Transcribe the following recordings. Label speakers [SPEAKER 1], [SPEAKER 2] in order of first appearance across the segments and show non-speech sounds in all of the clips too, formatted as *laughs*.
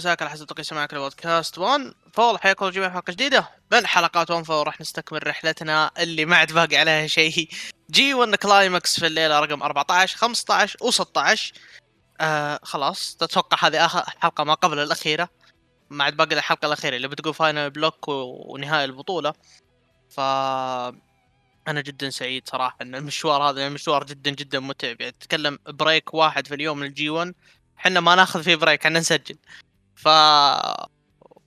[SPEAKER 1] مساك على حسب توقيت سماعك البودكاست 1 فول حياكم الله جميعا حلقة جديدة من حلقات 1 فول. راح نستكمل رحلتنا اللي ما عاد باقي عليها شيء. جي 1 climax في الليلة رقم 14 15 و16 آه خلاص. تتوقع هذه آخر حلقة ما قبل الأخيرة. ما عاد باقي الحلقة الأخيرة اللي بتقول final block ونهاية البطولة. ف أنا جدا سعيد صراحة إن المشوار هذا المشوار جدا جدا متعب. يعني تتكلم بريك واحد في اليوم من الجي 1 إحنا ما ناخذ فيه break إحنا نسجل. ف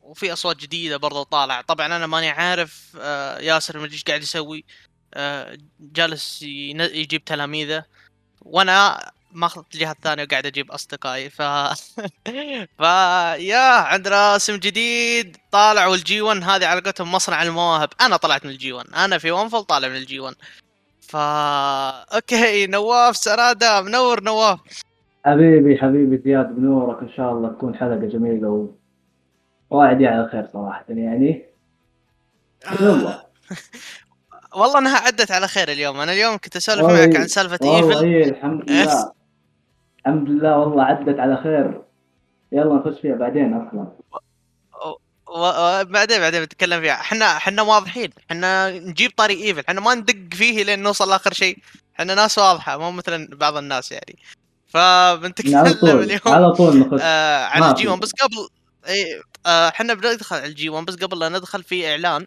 [SPEAKER 1] وفي أصوات جديدة برضو طالع طبعا أنا ماني عارف آه، ياسر ما إيش قاعد يسوي. آه، جالس يجيب تلاميذه. وأنا ماخذ الجهة الثانية وقاعد أجيب أصدقائي. ف *laughs* ف يا عندنا اسم جديد. طالع والجي 1 هذه على قولتهم مصنع المواهب. أنا طلعت من الجي 1 أنا في وإيفل طالع من الجي 1 فا أوكي نواف سرادة. منور نواف.
[SPEAKER 2] حبيبي حبيبي زياد بنورك إن شاء الله تكون حلقة جميلة و واعد على خير صراحة يعني.
[SPEAKER 1] والله *laughs* والله أنها عدت على خير اليوم. أنا اليوم كنت أسولف معك عن سالفة إيفل.
[SPEAKER 2] إيه الحمد *laughs* لله. الحمد لله والله عدت على خير. يلا نخش فيها بعدين أصلا.
[SPEAKER 1] بعدين بعدين بنتكلم فيها. إحنا إحنا واضحين. إحنا نجيب طاري إيفل. إحنا ما ندق فيه لين نوصل لآخر شيء. إحنا ناس واضحة مو مثلا بعض الناس يعني. فبنتكلم
[SPEAKER 2] على طول اليوم على طول نخش.
[SPEAKER 1] آه عن الجي 1 بس قبل آه، إحنا بندخل على الجي 1 بس قبل لا ندخل في إعلان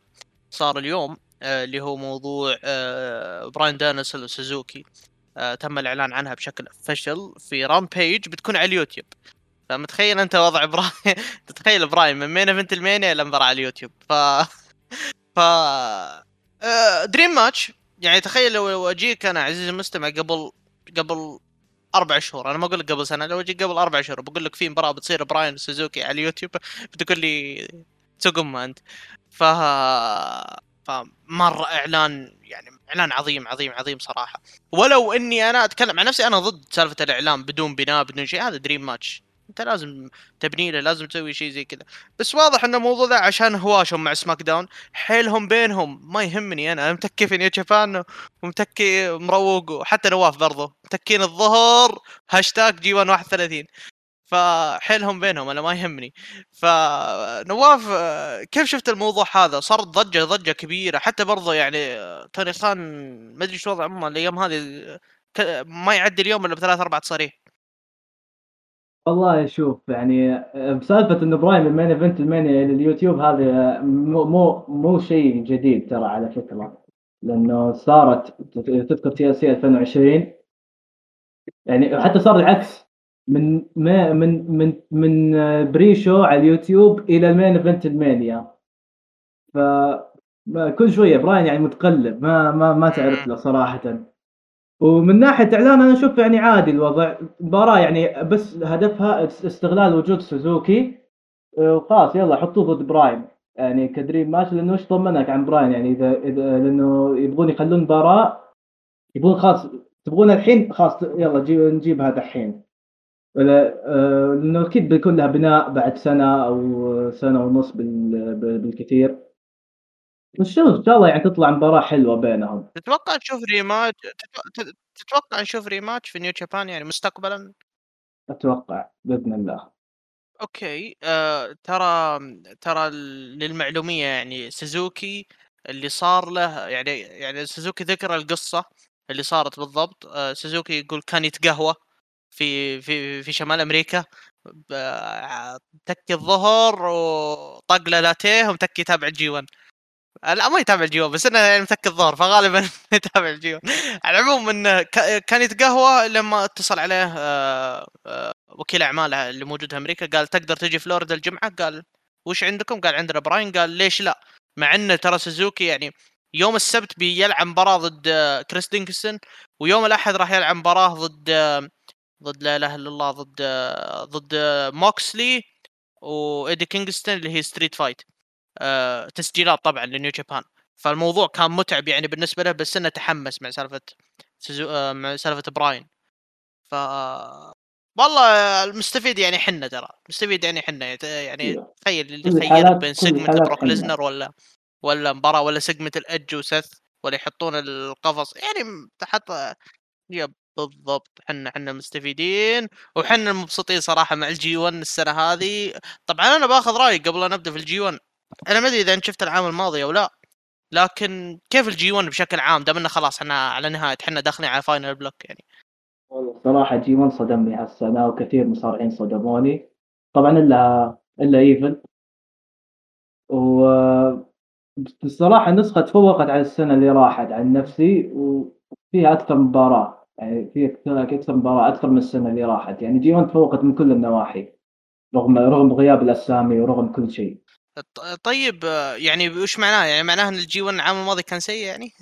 [SPEAKER 1] صار اليوم آه اللي هو موضوع آه براين دانيلسون وسوزوكي. آه تم الإعلان عنها بشكل فشل في رامبيج بتكون على اليوتيوب. فمتخيل أنت وضع *laughs* براين تتخيل براين من مين main event المانيا مباراة على اليوتيوب. ف ف آه dream match يعني تخيل لو أجيك أنا عزيزي المستمع قبل قبل أربع شهور. أنا ما أقول لك قبل سنة لو أجيك قبل أربع شهور بقول لك في مباراة بتصير براين سوزوكي على اليوتيوب بتقول لي سوق أنت. ف فمره إعلان يعني إعلان عظيم عظيم عظيم صراحة. ولو إني أنا أتكلم عن نفسي أنا ضد سالفة الإعلان بدون بناء بدون شيء. هذا dream match انت لازم تبني له لازم تسوي شيء زي كذا. بس واضح ان الموضوع ذا عشان هواشهم مع سماك داون. حيلهم بينهم ما يهمني أنا. أنا متكي في نيو جابان ومتكي مروق وحتى نواف برضه متكين الظهر هاشتاج جي 131 فحيلهم بينهم أنا ما يهمني. فنواف كيف شفت الموضوع هذا؟ صارت ضجة ضجة كبيرة. حتى برضه يعني توني خان ما أدري شو وضعه الأيام هذه ما يعدي اليوم إلا بثلاث أربع تصاريح.
[SPEAKER 2] والله شوف يعني بسالفة إنه برايم ال main event المانيا لليوتيوب هذا مو مو مو شيء جديد ترى على فكرة لأنه صارت تذكر تي اس سي 2020 يعني حتى صار العكس من ما من من من pre-show على اليوتيوب إلى ال main event المانيا. ف كل شوية براين يعني متقلب ما ما ما تعرف له صراحة. ومن ناحية إعلان أنا أشوف يعني عادي الوضع. مباراة يعني بس هدفها استغلال وجود سوزوكي. وخلاص يلا حطوه ضد براين. يعني ك dream match لأنه إيش ضمنك عن براين؟ يعني إذا إذا لأنه يبغون يخلون مباراة يبغون خلاص تبغون الحين خلاص يلا نجيبها دحين. آه لأنه أكيد بيكون لها بناء بعد سنة أو سنة ونص بالكثير. نشوف إن شاء الله يعني تطلع مباراة حلوة بينهم.
[SPEAKER 1] تتوقع نشوف rematch تتوقع نشوف rematch في نيو جابان يعني مستقبلا؟
[SPEAKER 2] أتوقع بإذن الله.
[SPEAKER 1] أوكي آه ترى ترى للمعلومية يعني سوزوكي اللي صار له يعني يعني سوزوكي ذكر القصة اللي صارت بالضبط. آه سوزوكي يقول كان يتقهوى في في في شمال أمريكا تكي الظهر وطق له لاتيه ومتكي الجي 1 لا ما يتابع الجيو بس إنه يعني متك الظهر فغالبا *laughs* يتابع الجيو على العموم انه كان يتقهوى لما اتصل عليه آه، آه، وكيل أعماله اللي موجود في أمريكا قال تقدر تجي فلوريدا الجمعة قال وش عندكم؟ قال عندنا براين قال ليش لا؟ مع انه ترى سوزوكي يعني يوم السبت بيلعب مباراه ضد آه، كريس ديكنسون ويوم الأحد راح يلعب مباراه ضد ضد لا إله إلا الله ضد ضد موكسلي وايدي كينغستون اللي هي ستريت فايت تسجيلات طبعا لنيو جابان. فالموضوع كان متعب يعني بالنسبة له بس إنه تحمس مع سالفة سزو... آه، مع سالفة براين. ف والله المستفيد يعني حنا ترى. مستفيد يعني حنا. يعني أيوه. تخيل اللي خير بين سيجمنت بروك ليزنر ولا ولا مباراة ولا سيجمنت الإدج وسث ولا يحطون القفص. يعني تحط بالضبط. حنا حنا مستفيدين. وحنا مبسوطين صراحة مع الجي 1 السنة هذه. طبعا أنا باخذ رايك قبل لا نبدا في الجي 1 أنا ما أدري إذا أنت شفت العام الماضي أو لا لكن كيف الجي 1 بشكل عام؟ دام إنه خلاص إحنا على نهايه إحنا داخلين على final block يعني.
[SPEAKER 2] والله صراحة جي 1 صدمني هالسنة وكثير مصارعين صدموني. طبعا إلا إلا إيفل. و الصراحة النسخة تفوقت على السنة اللي راحت عن نفسي وفيها أكثر مباراة. يعني في أكثر مباراة أكثر من السنة اللي راحت. يعني جي 1 تفوقت من كل النواحي رغم رغم غياب الأسامي ورغم كل شيء.
[SPEAKER 1] طيب يعني وش معناه يعني معناه إن ال G 1 العام الماضي كان سيء يعني؟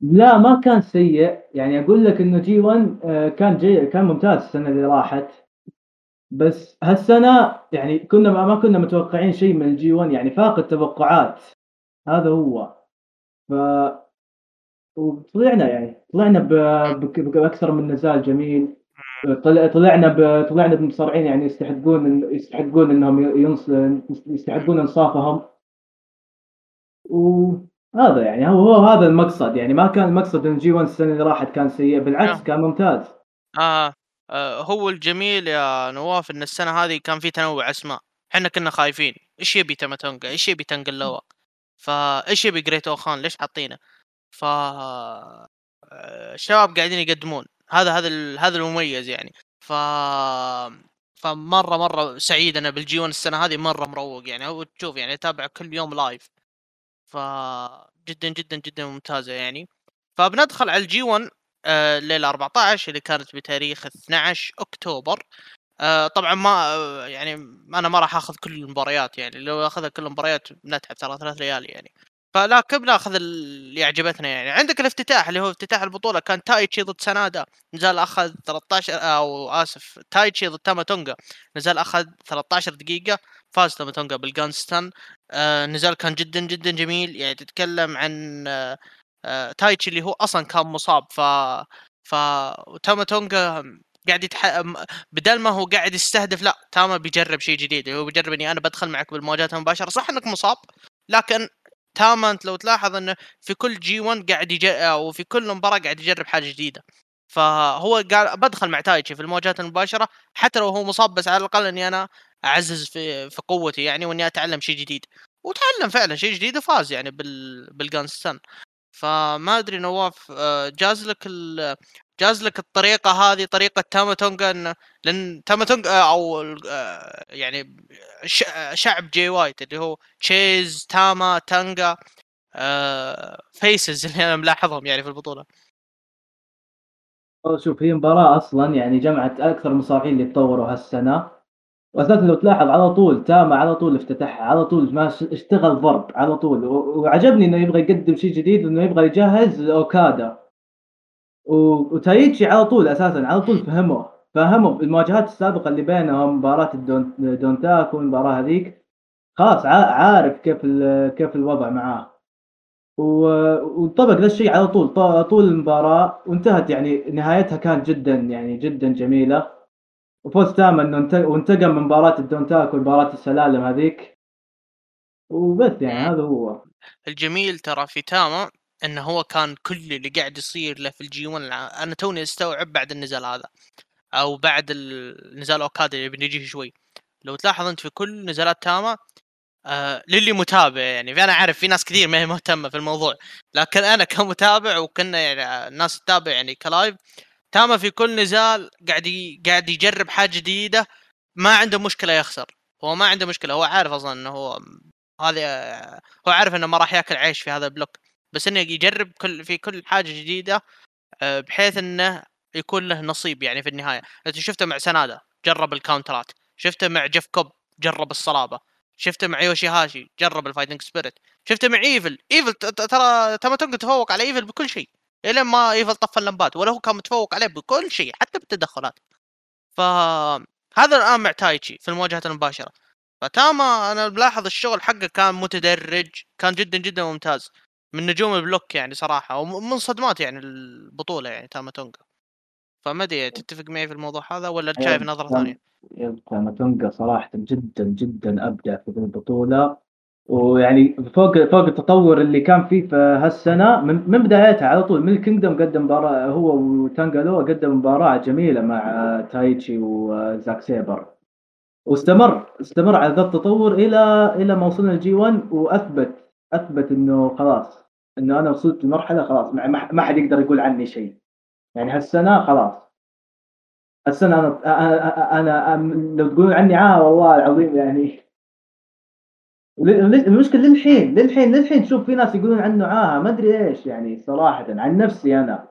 [SPEAKER 2] لا ما كان سيء. يعني أقول لك إنه G 1 آه، كان G كان ممتاز السنة اللي راحت. بس هالسنة يعني كنا ما كنا متوقعين شيء من ال G 1 يعني فاق التوقعات. هذا هو. ف وطلعنا يعني طلعنا بأكثر من نزال جميل. طلعنا ب... طلعنا بمصارعين يعني يستحقون يستحقون إنهم ينص... يستحقون إنصافهم. وهذا يعني هو هو هذا المقصد يعني ما كان المقصد إن جي 1 السنة اللي راحت كان سيء بالعكس آه. كان ممتاز.
[SPEAKER 1] آه. آه هو الجميل يا نواف إن السنة هذه كان في تنوع أسماء. إحنا كنا خايفين. إيش يبي تماتونجا إيش يبي تنقلوا فايش يبي جريت اوخان ليش حاطينه؟ ف الشباب قاعدين يقدمون. هذا هذا هذا المميز يعني. ف فمرة مرة سعيد أنا بال G 1 السنة هذه مرة مروق يعني. هو تشوف يعني أتابع كل يوم live ف جدا جدا جدا ممتازة يعني. فبندخل على ال G 1 آه الليلة 14 اللي كانت بتاريخ 12 أكتوبر. آه طبعا ما يعني أنا ما راح أخذ كل المباريات يعني. لو أخذها كل المباريات بنتعب ترى ثلاث ليالي يعني. فلكن بناخذ اللي عجبتنا يعني؟ عندك الافتتاح اللي هو افتتاح البطولة كان تايتشي ضد سنادا نزال أخذ 13 أو آسف تايتشي ضد تاماتونجا نزال أخذ 13 دقيقة فاز تاماتونجا بال Gun Stun آه نزال كان جدا جدا جميل يعني تتكلم عن آه آه تايتشي اللي هو أصلا كان مصاب ف ف تاماتونجا قاعد يتح... بدل ما هو قاعد يستهدف لا تاما بيجرب شيء جديد هو بيجرب إني أنا بدخل معك بالمواجهات المباشرة صح إنك مصاب لكن تاما أنت لو تلاحظ إنه في كل G 1 قاعد يجرب أو في كل مباراة قاعد يجرب حاجة جديدة. فهو قال بدخل مع تايتشي في المواجهات المباشرة حتى لو هو مصاب بس على الأقل إني أنا أعزز في في قوتي يعني وإني أتعلم شيء جديد. وتعلم فعلا شيء جديد وفاز يعني بال بال Gun Stun فما أدري نواف آه، جاز لك جاز لك الطريقة هذه طريقة تاما تونغا لأن تاما تونغا آه، أو آه، يعني شعب جي وايت اللي هو تشيز تاما تانجا faces اللي أنا ملاحظهم يعني في البطولة.
[SPEAKER 2] شوف هي مباراة أصلا يعني جمعت أكثر المصارعين اللي تطوروا هالسنة. واساسا لو تلاحظ على طول تاما على طول افتتحها على طول ما اشتغل ضرب على طول. وعجبني إنه يبغى يقدم شيء جديد إنه يبغى يجهز أوكادا. وتايتشي على طول أساسا على طول فهمه فهمه المواجهات السابقة اللي بينهم مباراة الدون دونتاك والمباراه هذيك. خلاص عارف كيف كيف الوضع معاه. وطبق ذا الشيء على طول طول المباراة وانتهت يعني نهايتها كانت جدا يعني جدا جميلة. وفوز تاما إنه وانتقم من مباراة الدونتاك ومباراه السلالم هذيك. وبس يعني هذا هو.
[SPEAKER 1] الجميل ترى في تاما إنه هو كان كل اللي قاعد يصير له في ال G 1 أنا توني أستوعب بعد النزال هذا أو بعد النزال أوكادا اللي بنجيه شوي. لو تلاحظ أنت في كل نزالات تاما آه للي متابع يعني أنا عارف في ناس كثير ما هي مهتمة في الموضوع لكن أنا كمتابع وكنا يعني الناس تتابع يعني ك live تاما في كل نزال قاعد قاعد يجرب حاجة جديدة ما عنده مشكلة يخسر. هو ما عنده مشكلة هو عارف أصلا إنه هو هذا هو عارف إنه ما راح يأكل عيش في هذا ال block. بس إنه يجرب كل في كل حاجة جديدة آه، بحيث إنه يكون له نصيب يعني في النهاية. انت شفته مع سنادا جرب الكاونترات. شفته مع جيف كوب جرب الصلابة. شفته مع يوشي هاشي جرب ال fighting spirit. شفته مع إيفل. إيفل ترى تاماتونجا تفوق على إيفل بكل شيء. الين ما إيفل طفى اللمبات ولا هو كان متفوق عليه بكل شيء حتى بالتدخلات. ف هذا الآن مع تايتشي في المواجهات المباشرة. فتاما أنا ملاحظ الشغل حقه كان متدرج كان جدا جدا ممتاز. من نجوم ال block يعني صراحة ومن صدمات يعني البطولة يعني تاما تونجا فما أدري تتفق معي في الموضوع هذا ولا شايف نظرة ثانية؟
[SPEAKER 2] تاما تونجا صراحة جدا جدا أبدع في البطولة. ويعني فوق فوق التطور اللي كان فيه في هالسنة من, من بدايتها على طول من كينجدوم قدم مباراة هو وتانجالو قدم مباراة جميلة مع تايتشي وزاك سيبر. واستمر استمر على ذا التطور إلى إلى ما وصلنا للجي 1 وأثبت أثبت إنه خلاص إنه أنا وصلت لمرحلة خلاص ما حد يقدر يقول عني شيء. يعني هالسنة خلاص. السنة أنا أنا, أنا لو تقولون عني عاه والله العظيم يعني *laughs* المشكلة للحين للحين للحين تشوف في ناس يقولون عنه عاهه ما أدري إيش يعني صراحة عن نفسي أنا.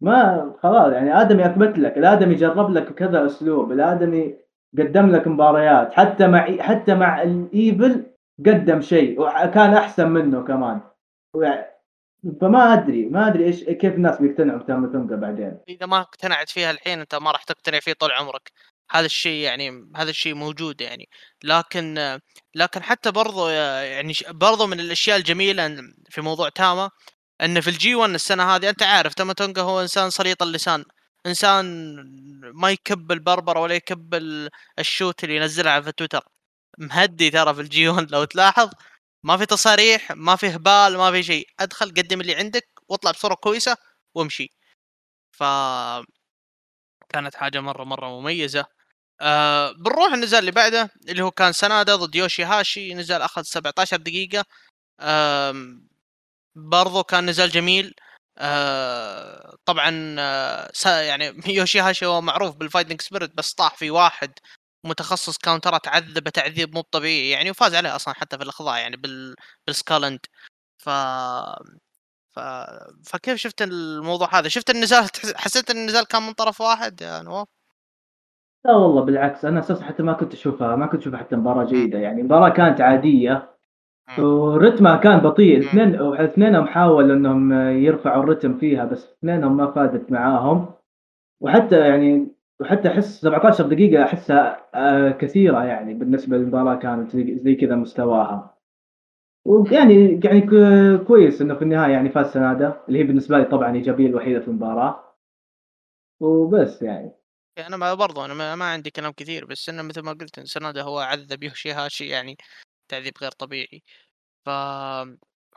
[SPEAKER 2] ما خلاص يعني آدمي أثبت لك الآدمي جرب لك كذا أسلوب الآدمي قدم لك مباريات حتى مع حتى مع الايفل قدم شيء وكان أحسن منه كمان. فما أدري ما أدري إيش كيف الناس بيقتنعوا بتامتونجا بعدين؟
[SPEAKER 1] إذا ما اقتنعت فيها الحين أنت ما راح تقتنع فيه طول عمرك. هذا الشيء يعني هذا الشيء موجود يعني. لكن لكن حتى برضو يعني برضو من الأشياء الجميلة في موضوع تاما انه في ال G 1 السنة هذه أنت عارف تاما تونجا هو إنسان سليط اللسان. إنسان ما يكب البربرة ولا يكب ال shoot اللي ينزلها على تويتر. مهدي ترى في ال G 1 لو تلاحظ ما في تصاريح ما في هبال ما في شيء أدخل قدم اللي عندك واطلع بصورة كويسة وامشي. ف كانت حاجة مرة مرة مميزة. آه بنروح النزال اللي بعده اللي هو كان سنادا ضد يوشي هاشي نزال أخذ 17 دقيقة. آه برضو كان نزال جميل. آه طبعا آه يعني *laughs* يوشي هاشي هو معروف بال fighting spirit بس طاح في واحد. متخصص كاونترات عذبه تعذيب مو طبيعي يعني وفاز عليه أصلا حتى في الأخضاع يعني بال بال Skull End ف ف... فكيف شفت الموضوع هذا؟ شفت النزال؟ حسيت إن النزال كان من طرف واحد يا نواف؟
[SPEAKER 2] لا والله بالعكس أنا أساسا حتى ما كنت أشوفها ما كنت أشوفها حتى مباراة جيدة يعني. مباراة كانت عادية ورتمها كان بطيء. الاثنين اثنينهم حاولوا إنهم يرفعوا الرتم فيها بس اثنينهم ما فادت معاهم. وحتى يعني وحتى أحس 17 دقيقة احسها آه، كثيرة يعني بالنسبة للمباراة كانت زي كذا مستواها. ويعني يعني كويس إنه في النهاية يعني فاز سناده اللي هي بالنسبة لي طبعا إيجابية الوحيدة في المباراة. وبس يعني.
[SPEAKER 1] أنا ما برضو أنا ما عندي كلام كثير بس إنه مثل ما قلت إن سناده هو عذب يوشي هاشي يعني تعذيب غير طبيعي. ف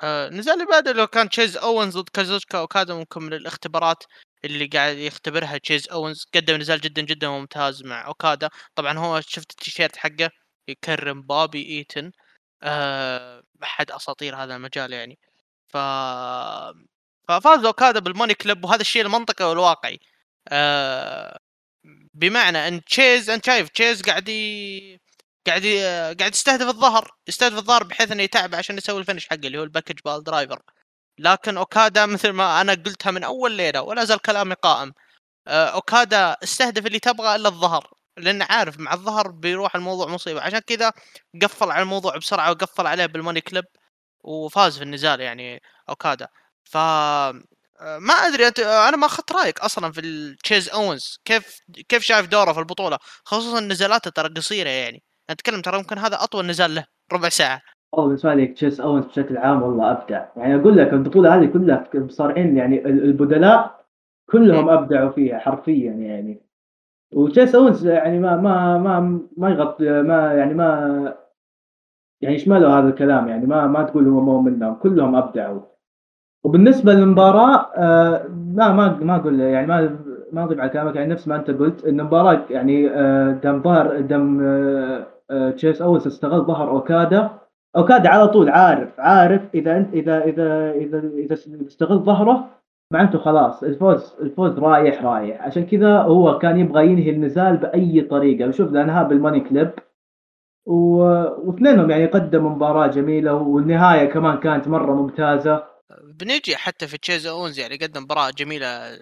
[SPEAKER 1] آه نزال اللي بعده اللي كان تشيز أوينز ضد كازوشكا اوكادا ممكن من الاختبارات اللي قاعد يختبرها تشيز اوينز قدم نزال جدا جدا ممتاز مع أوكادا طبعا هو شفت التيشيرت حقه يكرم بوبي إيتن أه أحد أساطير هذا المجال يعني ف ففاز أوكادا بال Money Clip وهذا الشيء المنطقي والواقعي أه بمعنى إن تشيز انت شايف تشيز قاعد. قاعد. قاعد يستهدف الظهر يستهدف الظهر بحيث إنه يتعب عشان يسوي ال finish حقه اللي هو ال package piledriver لكن أوكادا مثل ما أنا قلتها من أول ليلة ولا زال كلامي قائم. آه، أوكادا استهدف اللي تبغى إلا الظهر لأن عارف مع الظهر بيروح الموضوع مصيبة. عشان كذا قفل على الموضوع بسرعة وقفل عليه بال money clip وفاز في النزال يعني أوكادا. ف آه، ما أدري أنت آه، أنا ما أخذت رأيك أصلا في ال تشيس اونز كيف كيف شايف دوره في البطولة؟ خصوصا نزالاته ترى قصيرة يعني. اتكلم ترى ممكن هذا أطول نزال له ربع ساعة.
[SPEAKER 2] والله بالنسبة لي تشيس اونز بشكل عام والله أبدع. يعني أقول لك البطولة هذه كلها مصارعين يعني البدلاء كلهم أبدعوا فيها حرفيا يعني. وتشيس اونز يعني ما ما ما ما يغطي ما يعني ما يعني يشمله هذا الكلام يعني ما ما تقول هو مو منهم كلهم أبدعوا. وبالنسبة للمباراة آه لا ما ما أقول يعني ما ما اضيف على كلامك يعني نفس ما أنت قلت إن المباراة يعني آه دم ظهر دم آه آه تشيس اونز استغل ظهر أوكادا اوكادا على طول عارف عارف إذا أنت إذا إذا إذا إذا استغل ظهره معناته خلاص الفوز الفوز رايح رايح. عشان كذا هو كان يبغى ينهي النزال بأي طريقة. وشوف لانها بال money clip. و... واثنينهم يعني قدموا مباراة جميلة والنهاية كمان كانت مرة ممتازة.
[SPEAKER 1] بنجي حتى في تشيس أونز يعني قدم مباراة جميلة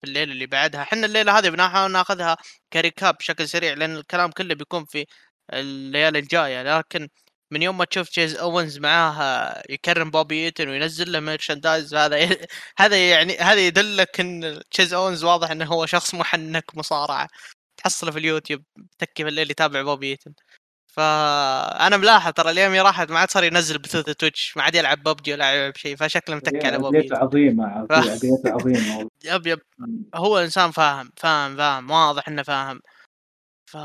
[SPEAKER 1] في الليلة اللي بعدها. إحنا الليلة هذه بنحاول ناخذها recap بشكل سريع لأن الكلام كله بيكون في الليالي الجاية. لكن من يوم ما تشوف تشيس أوينز معاه يكرم بوبي إيتون وينزل له merchandise هذا هذا يعني هذا يدلك إن تشيس أوينز واضح إنه هو شخص محنك مصارعة تحصله في اليوتيوب تكي بالليل يتابع بوبي إيتون. فأنا ملاحظ ترى الأيام راحت ما عاد صار ينزل بثوث تويتش ما عاد يلعب ببجي ولا يلعب شيء فشكله متكي على
[SPEAKER 2] بوبي عظيمه ف... عظيمه *laughs*
[SPEAKER 1] yep yep. هو إنسان فاهم فاهم فاهم واضح إنه فاهم. ف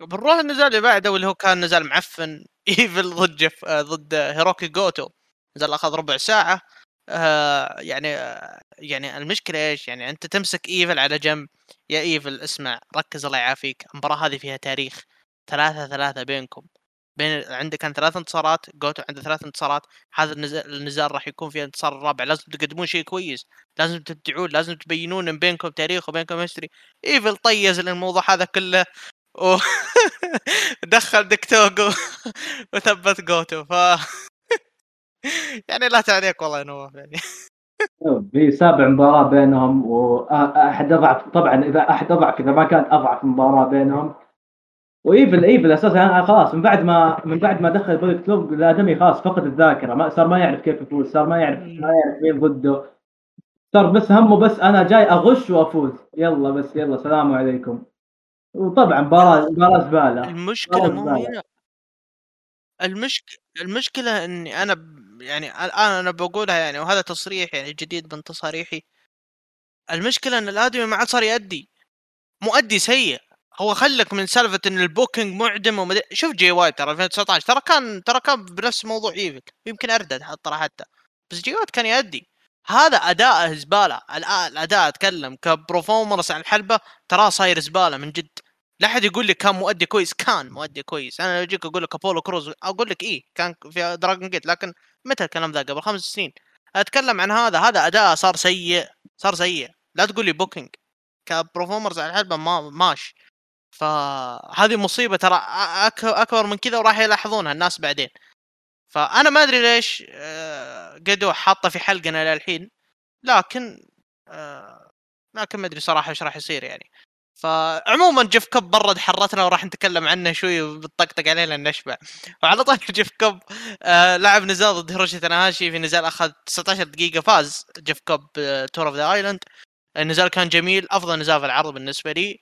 [SPEAKER 1] بنروح النزال اللي بعده واللي هو كان نزال معفن إيفل ضد جف آه، ضد هيروكي جوتو. نزل اخذ ربع ساعة آه يعني آه يعني المشكلة إيش؟ يعني أنت تمسك إيفل على جنب يا إيفل اسمع ركز الله يعافيك المباراة هذه فيها تاريخ ثلاثة ثلاثة بينكم. بين عندك كان ثلاث انتصارات جوتو عنده ثلاث انتصارات هذا النزال, راح يكون فيه الانتصار الرابع. لازم تقدمون شيء كويس لازم تبدعون لازم تبينون بينكم تاريخ وبينكم history إيفل طيز الموضوع هذا كله. و *laughs* دخل ديك توغو وثبت *laughs* جوتو ف *laughs* يعني لا تعليق والله يا نواف يعني.
[SPEAKER 2] في سابع مباراة بينهم واحد اضعف طبعا إذا أحد أضعف إذا ما كانت أضعف مباراة بينهم. وايفل إيفل أساسا خلاص من بعد ما من بعد ما دخل بوليت كلوب الادمي خلاص فقد الذاكرة ما صار ما يعرف كيف يفوز صار ما يعرف ما يعرف مين ضده. صار بس همه بس أنا جاي أغش وأفوز. يلا بس يلا سلام عليكم. وطبعا مباراه مباراة زبالة.
[SPEAKER 1] المشكلة مو هنا. المشكلة المشكلة إني أنا. يعني الآن أنا بقولها يعني وهذا تصريح يعني جديد من تصاريحي. المشكلة إن الآدمي ما عاد صار يأدي. مؤدي سيء. هو خلك من سالفة إن ال booking معدم ومد... شوف جي وايت ترى 2019 ترى كان ترى كان بنفس موضوع إيفل. يمكن أردد ترى حتى. بس جي وايت كان يأدي. هذا أداء زبالة. الأداء أتكلم ك performance عن الحلبة تراه صاير زبالة من جد. لا أحد يقول لك كان مؤدي كويس. كان مؤدي كويس. أنا لو أجيك أقول لك أبولو كروز أقول لك إيه كان في دراجون جيت لكن متى الكلام ذا؟ قبل خمس سنين. أتكلم عن هذا. هذا أداء صار سيء صار سيء. لا تقول لي booking ك performance على الحلبة ما ماش فهذه مصيبة ترى. أكبر من كذا وراح يلاحظونها الناس بعدين. فأنا ما أدري ليش آه، قيدو حاطة في حلقنا للحين. لكن آه، لكن ما أدري صراحة إيش راح يصير يعني. فعموما جيف كوب برد حرتنا وراح نتكلم عنه شوي وبتطقطق عليه لأن نشبع وعلى طول *laughs* جيف كوب آه لعب نزال ضد هيروشي تاناهاشي. في نزال أخذ 19 دقيقة فاز جيف كوب Tour of the Island النزال كان جميل أفضل نزال في العرض بالنسبة لي.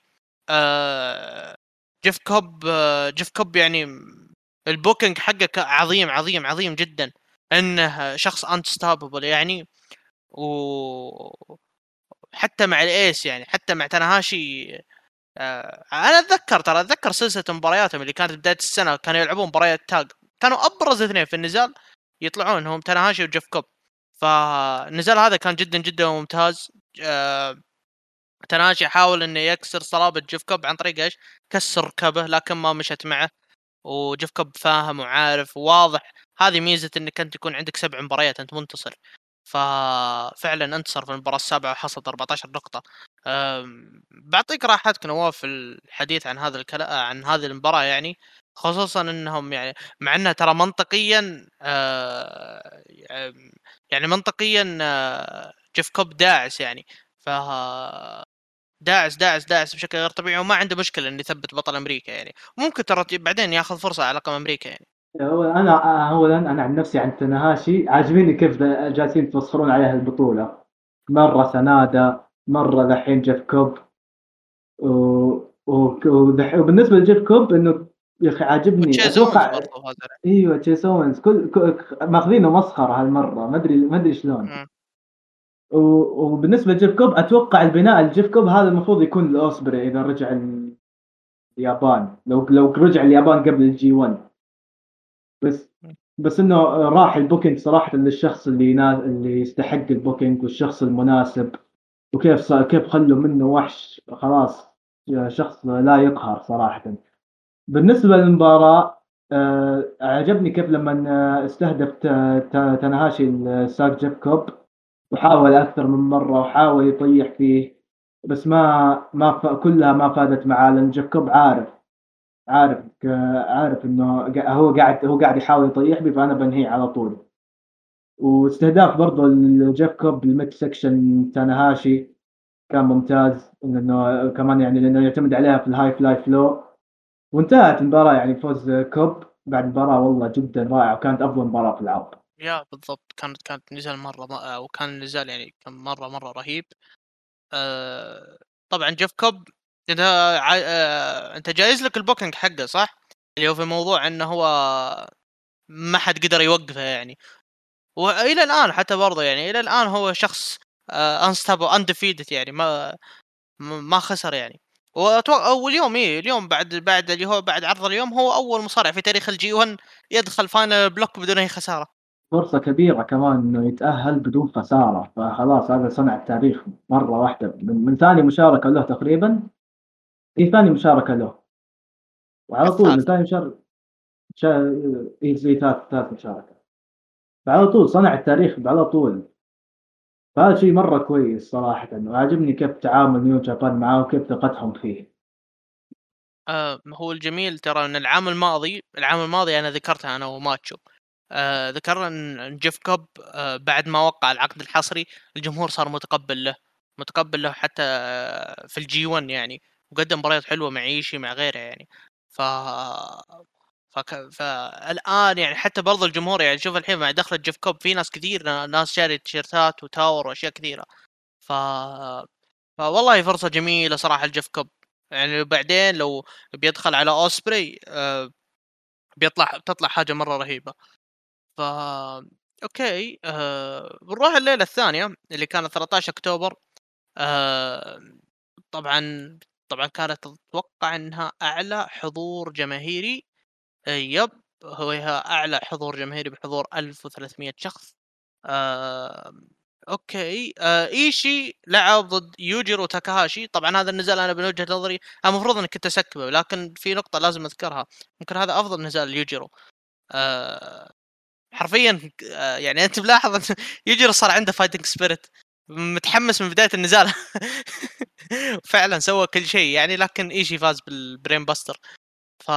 [SPEAKER 1] آه جيف كوب آه جيف كوب يعني ال booking حقه عظيم عظيم عظيم جدا. إنه شخص unstoppable يعني. و حتى مع ال ace يعني حتى مع تناهاشي آه أنا أتذكر ترى أتذكر سلسلة مبارياتهم اللي كانت بداية السنة كانوا يلعبون مباريات tag. كانوا أبرز اثنين في النزال يطلعون هم تناهاشي وجيف كوب. فالنزال هذا كان جدا جدا ممتاز. آه تناشي حاول إنه يكسر صلابة جيف كوب عن طريق إيش؟ كسر ركبه لكن ما مشت معه. وجيف كوب فاهم وعارف وواضح هذه ميزة إنك أنت يكون عندك سبع مباريات أنت منتصر. ففعلا انتصر في المباراة السابعة وحصل 14 نقطة. بعطيك راحتك نواف في الحديث عن هذا الكلام عن هذه المباراة يعني خصوصا إنهم يعني مع انها ترى منطقيا آه، يعني منطقيا آه، جيف كوب داعس يعني. ف داعس داعس داعس بشكل غير طبيعي وما عنده مشكلة إنه يثبت بطل أمريكا يعني. ممكن ترى بعدين ياخذ فرصة على لقب أمريكا يعني.
[SPEAKER 2] أنا اولا أنا عن نفسي عن تناهاشي عاجبني كيف جالسين يتفسخرون عليها البطولة. مرة سانادا مرة ذحين جيف كوب. و... و... وبالنسبة لجيف كوب إنه يا أخي عاجبني.
[SPEAKER 1] أتوقع
[SPEAKER 2] أيوه تشيس اونز كل, كل... ماخذينه مسخرة هالمرة. ما ادري ما أدري شلون. وبالنسبة لجيف كوب أتوقع البناء الجيف كوب هذا المفروض يكون لأوسبري إذا رجع اليابان. لو لو رجع اليابان قبل الجي 1 بس بس إنه راح ال booking صراحة للشخص اللي نا... اللي يستحق ال booking والشخص المناسب وكيف ص... كيف خلوا منه وحش. خلاص شخص لا يقهر صراحة. بالنسبة للمباراة آه عجبني كيف لما استهدف تاناهاشي الساق جيف كوب وحاول أكثر من مرة وحاول يطيح فيه بس ما ما ف... كلها ما فادت معاه لأن جيف كوب عارف. عارف عارف إنه هو قاعد هو قاعد يحاول يطيح بي فأنا بنهيه على طول. واستهداف برضه جيف كوب بال mid section تاناهاشي كان ممتاز انه كمان يعني لأنه يعتمد عليها في ال High Fly Flow. وانتهت المباراة يعني فوز كوب بعد مباراة والله جدا رائعة وكانت أفضل مباراة في العرض.
[SPEAKER 1] yeah بالضبط كانت كانت نزال مرة وكان النزال يعني كان مرة مرة رهيب. آه طبعا جيف كوب انت. آه أنت جايز لك ال booking حقه صح؟ اللي هو في موضوع انه هو ما حد قدر يوقفه يعني وإلى الآن حتى برضه يعني إلى الآن هو شخص unstoppable آه undefeated يعني ما ما خسر يعني واتوقع واليوم إيه اليوم بعد بعد اللي هو بعد عرض اليوم هو أول مصارع في تاريخ ال G 1 يدخل final block بدون أي خسارة
[SPEAKER 2] فرصة كبيرة كمان إنه يتأهل بدون خسارة فخلاص هذا صنع التاريخ مرة واحدة من, من ثاني مشاركة له تقريبا اي ثاني مشاركة له. وعلى طول من ثاني مشاركة شا... اي زي ثالث ثالث مشاركة. فعلى طول صنع التاريخ على طول. فهذا شيء مرة كويس صراحة وعجبني كيف تعامل New Japan معاه وكيف ثقتهم فيه.
[SPEAKER 1] آه هو الجميل ترى إن العام الماضي العام الماضي أنا ذكرتها أنا وماتشو. آه ذكرنا إن جيف كوب آه بعد ما وقع العقد الحصري الجمهور صار متقبل له متقبل له حتى في ال G 1 يعني. وقدم مباريات حلوة مع إيشي مع غيره يعني. ف فك... فالآن يعني حتى برضو الجمهور يعني شوف الحين مع دخلة جيف كوب في ناس كثير ناس شاري تيشيرتات و towel وأشياء كثيرة. ف فوالله فرصة جميلة صراحة لجيف كوب. يعني بعدين لو بيدخل على أوسبري آه بيطلع بتطلع حاجة مرة رهيبة. ف okay آه بنروح الليلة الثانية اللي كانت 13 أكتوبر. آه طبعا طبعا كانت أتوقع إنها أعلى حضور جماهيري آه yep هو أعلى حضور جماهيري بحضور 1300 شخص. آه okay آه إيشي لعب ضد يوجيرو تاكاهاشي. طبعا هذا النزال أنا من وجهه نظري المفروض إني كنت أ skip ه لكن في نقطة لازم أذكرها. ممكن هذا أفضل نزال ليوجيرو. آه حرفيا آه يعني أنت ملاحظ *laughs* يوجيرو صار عنده fighting spirit متحمس من بداية النزال. *laughs* فعلا سوى كل شيء يعني لكن ايشي فاز بال brainbuster. ف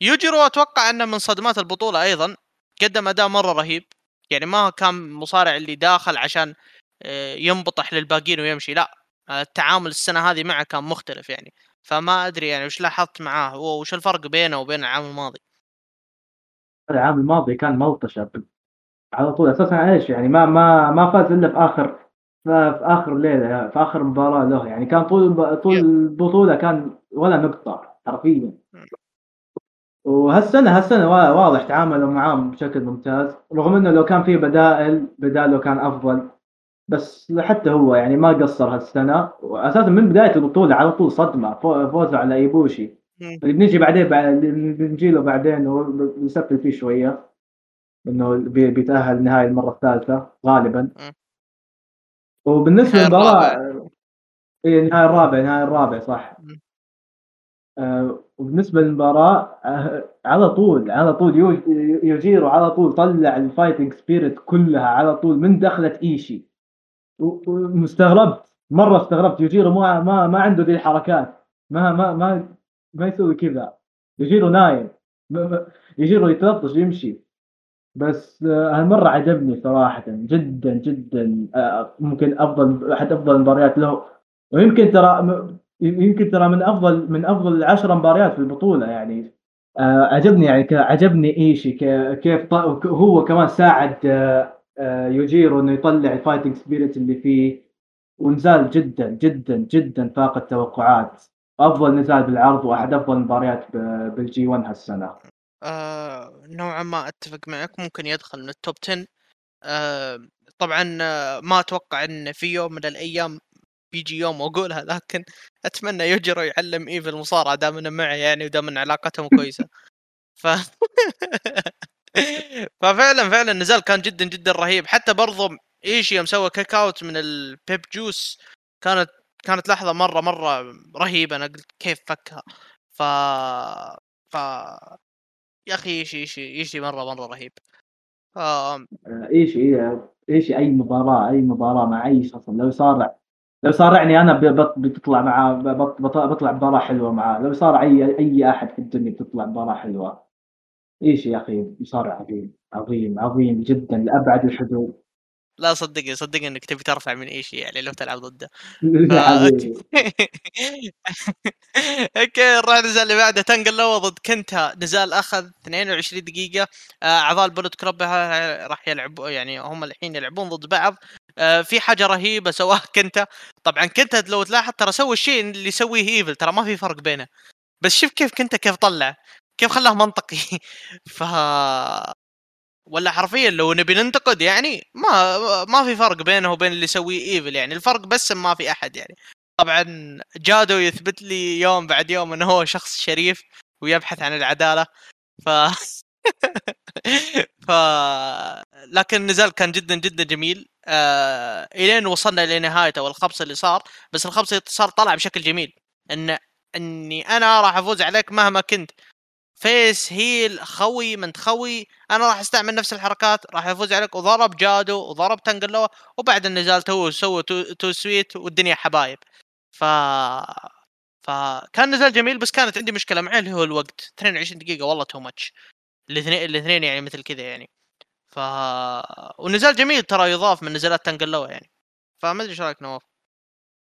[SPEAKER 1] يوجيرو أتوقع أنه من صدمات البطولة أيضا قدم أداء مرة رهيب. يعني ما كان مصارع اللي داخل عشان آه، ينبطح للباقيين ويمشي. لا التعامل السنة هذه معه كان مختلف يعني. فما أدري يعني وش لاحظت معاه وش الفرق بينه وبين العام الماضي؟
[SPEAKER 2] العام الماضي كان ملطشة على طول أساسا إيش يعني ما ما ما فاز إلا في آخر في آخر ليلة في آخر مباراة له يعني. كان طول طول البطولة كان ولا نقطة حرفيا. وهالسنة هالسنة واضح تعاملوا معاه بشكل ممتاز. رغم إنه لو كان في بدائل بداله كان أفضل بس حتى هو يعني ما قصر هالسنة. واساسا من بداية البطولة على طول صدمة فوزه على إيبوشي. اللي بنجي بعدين بنجي له بعدين ونسفل فيه شوية. إنه بيتأهل النهائي المرة الثالثة غالبا. وبالنسبة للمباراة اي النهائي الرابع النهائي الرابع صح. آه وبالنسبة للمباراة آه على طول على طول يوجيرو على طول طلع ال fighting spirit كلها على طول من دخلت إيشي. ومستغربت مرة استغربت. يوجيرو ما ما ما عنده ذي الحركات. ما ما ما ما يسوي كذا. يوجيرو نايم. يوجيرو يتلطش يمشي. بس آه، هالمرة عجبني صراحة جدا جدا آه، ممكن أفضل أحد أفضل المباريات له. ويمكن ترى يمكن ترى من أفضل من أفضل العشر مباريات في البطولة يعني. آه، عجبني يعني عجبني إيشي كيف هو كمان ساعد يوجيرو إنه يطلع ال fighting spirit اللي فيه. ونزال جدا جدا جدا فاق التوقعات. أفضل نزال بالعرض وأحد أفضل المباريات بال G 1 هالسنة.
[SPEAKER 1] آه نوعا ما أتفق معك ممكن يدخل من ال top 10 آه طبعا آه، ما أتوقع إن في يوم من الأيام بيجي يوم وأقولها لكن أتمنى يوجيرو يعلم إيفل المصارعة دام إنه معي يعني ودام إن علاقتهم كويسة. ف *laughs* ففعلا فعلا النزال كان جدا جدا رهيب. حتى برضو إيشي يوم سوى kick out من ال Pimp Juice كانت كانت لحظة مرة مرة رهيبة. أنا قلت كيف فكها؟ ف ف يا أخي إيشي إيشي إيشي مرة مرة رهيب.
[SPEAKER 2] آه... إيشي إيشي أي مباراة أي مباراة مع أي شخص. لو صارع لو صارعني أنا بتطلع معاه بطلع مباراه حلوة معاه لو صارع أي أي أحد في الدنيا بتطلع مباراه حلوة. إيشي يا أخي مصارع عظيم عظيم عظيم جدا لأبعد الحدود.
[SPEAKER 1] لا صدقني صدقني إنك تبي ترفع من أي شيء يعني لو تلعب ضده *laughs* *laughs* okay نروح النزال اللي بعده. تنقل ضد كنتا. نزال أخذ 22 دقيقة. آه، أعضاء ال Bullet Club راح يلعبوا يعني هم الحين يلعبون ضد بعض. آه، في حاجة رهيبة سواها *laughs* كنتا. طبعا كنتا لو تلاحظ ترى سوى الشيء اللي يسويه إيفل. ترى ما في فرق بينه. بس شوف كيف كنتا كيف طلع. كيف خلاه منطقي. ف ولا حرفيا لو نبي ننتقد يعني ما ما في فرق بينه وبين اللي يسويه ايفل يعني. الفرق بس ما في أحد يعني. طبعا جادو يثبت لي يوم بعد يوم إنه هو شخص شريف ويبحث عن العدالة. ف *laughs* ف لكن النزال كان جدا جدا جميل. آه... إلين وصلنا لنهايته والخبص اللي صار. بس الخبص اللي صار طلع بشكل جميل. إن إني أنا راح أفوز عليك مهما كنت. face heel خوي من خوي أنا راح أستعمل نفس الحركات راح افوز عليك وضرب جادو وضرب تنقا لوا وبعد النزال too sweet too, too sweet والدنيا حبايب. ف فكان نزال جميل بس كانت عندي مشكلة معه اللي هو الوقت. 22 دقيقة والله too much الاثنين الاثنين يعني مثل كذا يعني. ف ونزال جميل ترى يضاف من نزالات تنقلوه يعني. فما أدري إيش رأيك نواف؟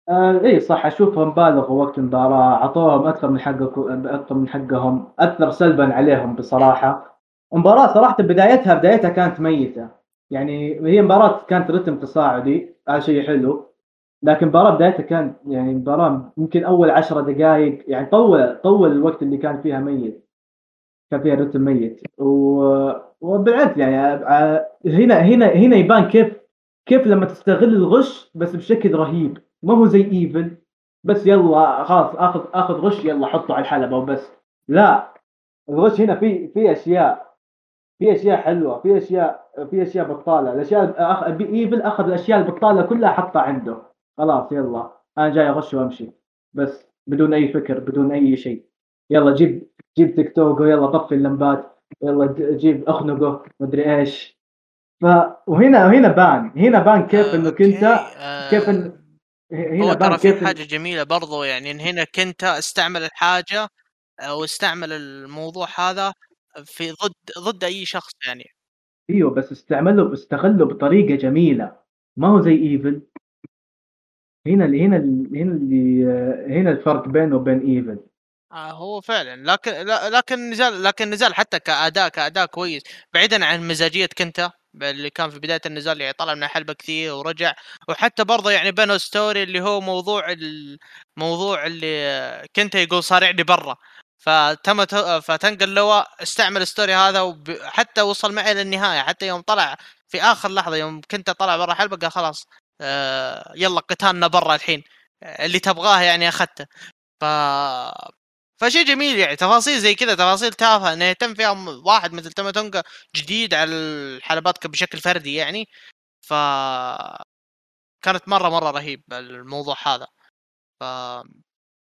[SPEAKER 2] آه اي صح أشوفهم بالغوا وقت المباراة أعطوهم أكثر من حقهم أكثر من حقهم اثر سلبا عليهم بصراحة. المباراه صراحة بدايتها بدايتها كانت ميتة. يعني هي مباراة كانت رتم تصاعدي هذا شيء حلو. لكن المباراه بدايتها كانت يعني مباراة يمكن أول عشرة دقائق يعني طول طول الوقت اللي كان فيها ميت. كان فيها رتم ميت. و... وبالعكس يعني هنا هنا هنا يبان كيف كيف لما تستغل الغش بس بشكل رهيب. ما هو زي إيفل بس يلا خلاص آخذ آخذ غش يلا حطه على الحلبة وبس. لا الغش هنا في في أشياء في أشياء حلوة في أشياء في أشياء بطالة. الأشياء أخ... إيفل أخذ الأشياء البطالة كلها حطها عنده. خلاص يلا. أنا جاي أغش وأمشي. بس بدون أي فكر بدون أي شيء. يلا جيب جيب تيك توك ويلا طفي اللمبات. يلا جيب أخنقه مدري إيش. ف وهنا وهنا بان. هنا بان كيف
[SPEAKER 1] آه،
[SPEAKER 2] انك انت
[SPEAKER 1] آه،
[SPEAKER 2] كيف إن
[SPEAKER 1] هنا هو ترى في حاجة جميلة برضو يعني إن هنا كنت أستعمل الحاجة أو استعمل الموضوع هذا في ضد ضد أي شخص يعني.
[SPEAKER 2] أيوه بس استعمله استغله بطريقة جميلة. ما هو زي إيفل. هنا اللي هنا اللي هنا اللي هنا الفرق بينه وبين إيفل.
[SPEAKER 1] آه هو فعلا. لكن لكن نزال لكن نزال حتى كأداء كأداء كويس. بعيدا عن مزاجية كنتا اللي كان في بداية النزال يعني طلع من الحلبة كثير ورجع. وحتى برضه يعني بينه story اللي هو موضوع الموضوع اللي كنتا يقول صارعني برا. فتم فتنقا لوا استعمل story هذا وحتى وصل معي للنهاية. حتى يوم طلع في آخر لحظة يوم كنت طلع برا الحلبة قال خلاص آه يلا قتالنا برا الحين. اللي تبغاه يعني أخذته. ف فشيء جميل يعني تفاصيل زي كذا تفاصيل تافهة انه يتم فيها واحد مثل تونجا جديد على الحلبات بشكل فردي يعني. ف كانت مرة مرة رهيب الموضوع هذا. ف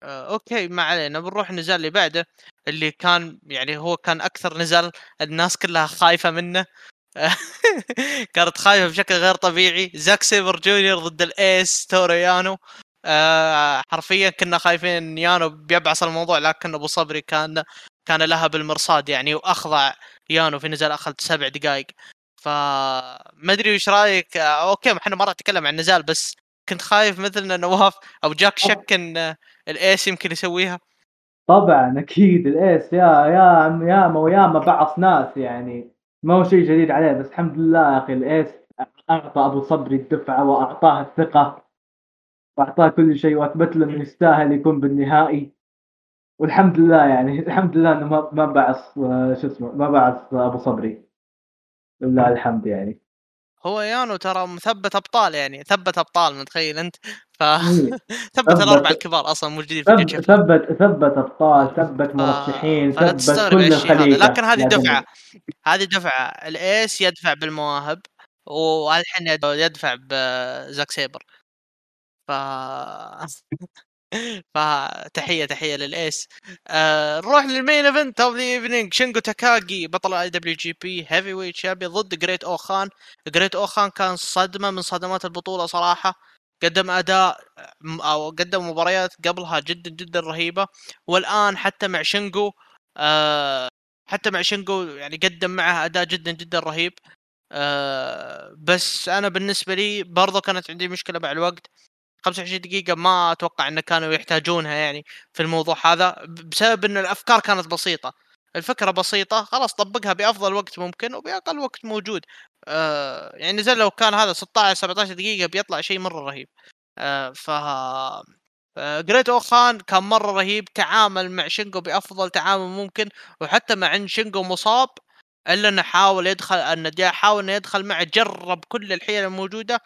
[SPEAKER 1] آه، أوكي ما علينا بنروح النزال اللي بعده اللي كان يعني هو كان أكثر نزال الناس كلها خايفة منه. *laughs* كانت خايفة بشكل غير طبيعي. زاك سيبر جونيور ضد ال Ace تورو يانو. آه حرفيا كنا خايفين يانو بيبعص الموضوع لكن أبو صبري كان كان لها بالمرصاد يعني وأخضع يانو في نزال اخذ سبع دقائق فما أدري وش رأيك. آه okay إحنا ما راح نتكلم عن النزال بس كنت خايف مثلنا نواف أو جاك شك إن ال Ace يمكن يسويها.
[SPEAKER 2] طبعا أكيد ال Ace يا يا ياما وياما بعص ناس يعني. ما هو شيء جديد عليه بس الحمد لله يا أخي ال Ace أعطى أبو صبري الدفعة وأعطاه الثقة. وأعطاه كل شيء وأثبت له إنه يستاهل يكون بالنهائي. والحمد لله يعني *laughs* الحمد لله إنه ما ما بعص شو اسمه ما بعص أبو صبري. لله الحمد يعني.
[SPEAKER 1] هو يانو ترى مثبت أبطال يعني ثبت أبطال متخيل أنت؟ ف *laughs* ثبت الأربعة الكبار أصلا موجودين في
[SPEAKER 2] الجيش. ثبت ثبت أبطال ثبت مرشحين ثبت
[SPEAKER 1] كل الخليج لكن هذه دفعة هذه دفعة ال Ace يدفع بالمواهب والحين يدفع بزاك سيبر. ف *laughs* فتحية تحية لل Ace. آه نروح لل main event of the evening شينجو تاكاجي بطل اي دبليو جي بي هيفي ويت شابي ضد جريت اوخان جريت اوخان كان صدمة من صدمات البطولة صراحة. قدم أداء أو قدم مباريات قبلها جدا جدا رهيبة. والآن حتى مع شينجو آه حتى مع شينجو يعني قدم معه أداء جدا جدا رهيب. آه بس أنا بالنسبة لي برضو كانت عندي مشكلة مع الوقت. 25 دقيقة ما أتوقع انه كانوا يحتاجونها يعني في الموضوع هذا بسبب إن الأفكار كانت بسيطة. الفكرة بسيطة خلاص طبقها بأفضل وقت ممكن وبأقل وقت موجود. آه يعني زي لو كان هذا 16 17 دقيقة بيطلع شيء مرة رهيب. آه ف جريت اوخان كان مرة رهيب تعامل مع شينجو بأفضل تعامل ممكن وحتى مع إن شينجو مصاب إلا إنه حاول يدخل إنه حاول إنه يدخل معه جرب كل الحيل الموجودة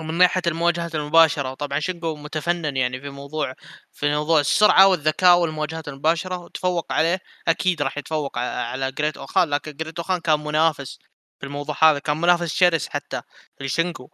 [SPEAKER 1] ومن ناحية المواجهات المباشرة طبعا شينجو متفنن يعني في موضوع في موضوع السرعة والذكاء والمواجهات المباشرة وتفوق عليه أكيد راح يتفوق على جريت أوخان لكن جريت أوخان كان منافس في الموضوع هذا كان منافس شرس حتى لشينجو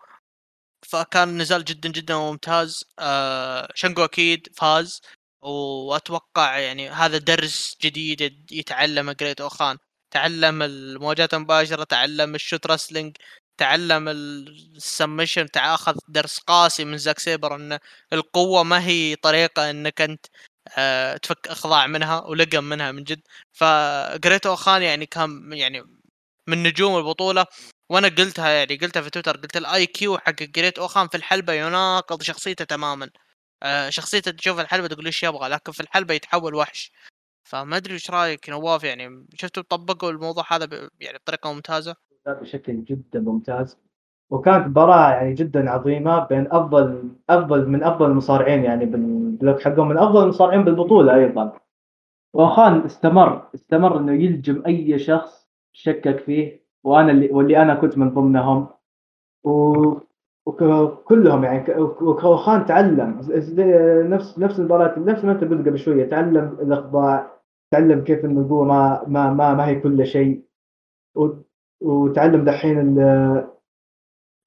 [SPEAKER 1] فكان نزال جدا جدا ممتاز آه شنجو أكيد فاز وأتوقع يعني هذا درس جديد يتعلمه جريت أوخان تعلم المواجهات المباشرة تعلم ال shoot wrestling تعلم ال submission أخذ درس قاسي من زاك سيبر ان القوة ما هي طريقة إنك أنت أه تفك أخضاع منها ولقم منها من جد. فجريت اوخان يعني كان يعني من نجوم البطولة وأنا قلتها يعني قلتها في تويتر قلت ال IQ حق جريت اوخان في الحلبة يناقض شخصيته تماما. آه شخصيته تشوف الحلبة تقول إيش يبغى لكن في الحلبة يتحول وحش. فما أدري إيش رأيك نواف يعني شفتوا طبقوا الموضوع هذا يعني بطريقة ممتازة؟
[SPEAKER 2] بشكل جدا ممتاز. وكانت مباراة يعني جدا عظيمة بين أفضل أفضل من أفضل المصارعين يعني بالبلوك حقهم من أفضل المصارعين بالبطولة أيضا. وخان استمر استمر إنه يلجم أي شخص شكك فيه وأنا اللي واللي أنا كنت من ضمنهم. و وكلهم يعني وخان تعلم نفس نفس المباراة نفس ما أنت قلت قبل شوية تعلم الاخضاع تعلم كيف إنه القوة ما ما ما, ما هي كل شيء. وتعلم دحين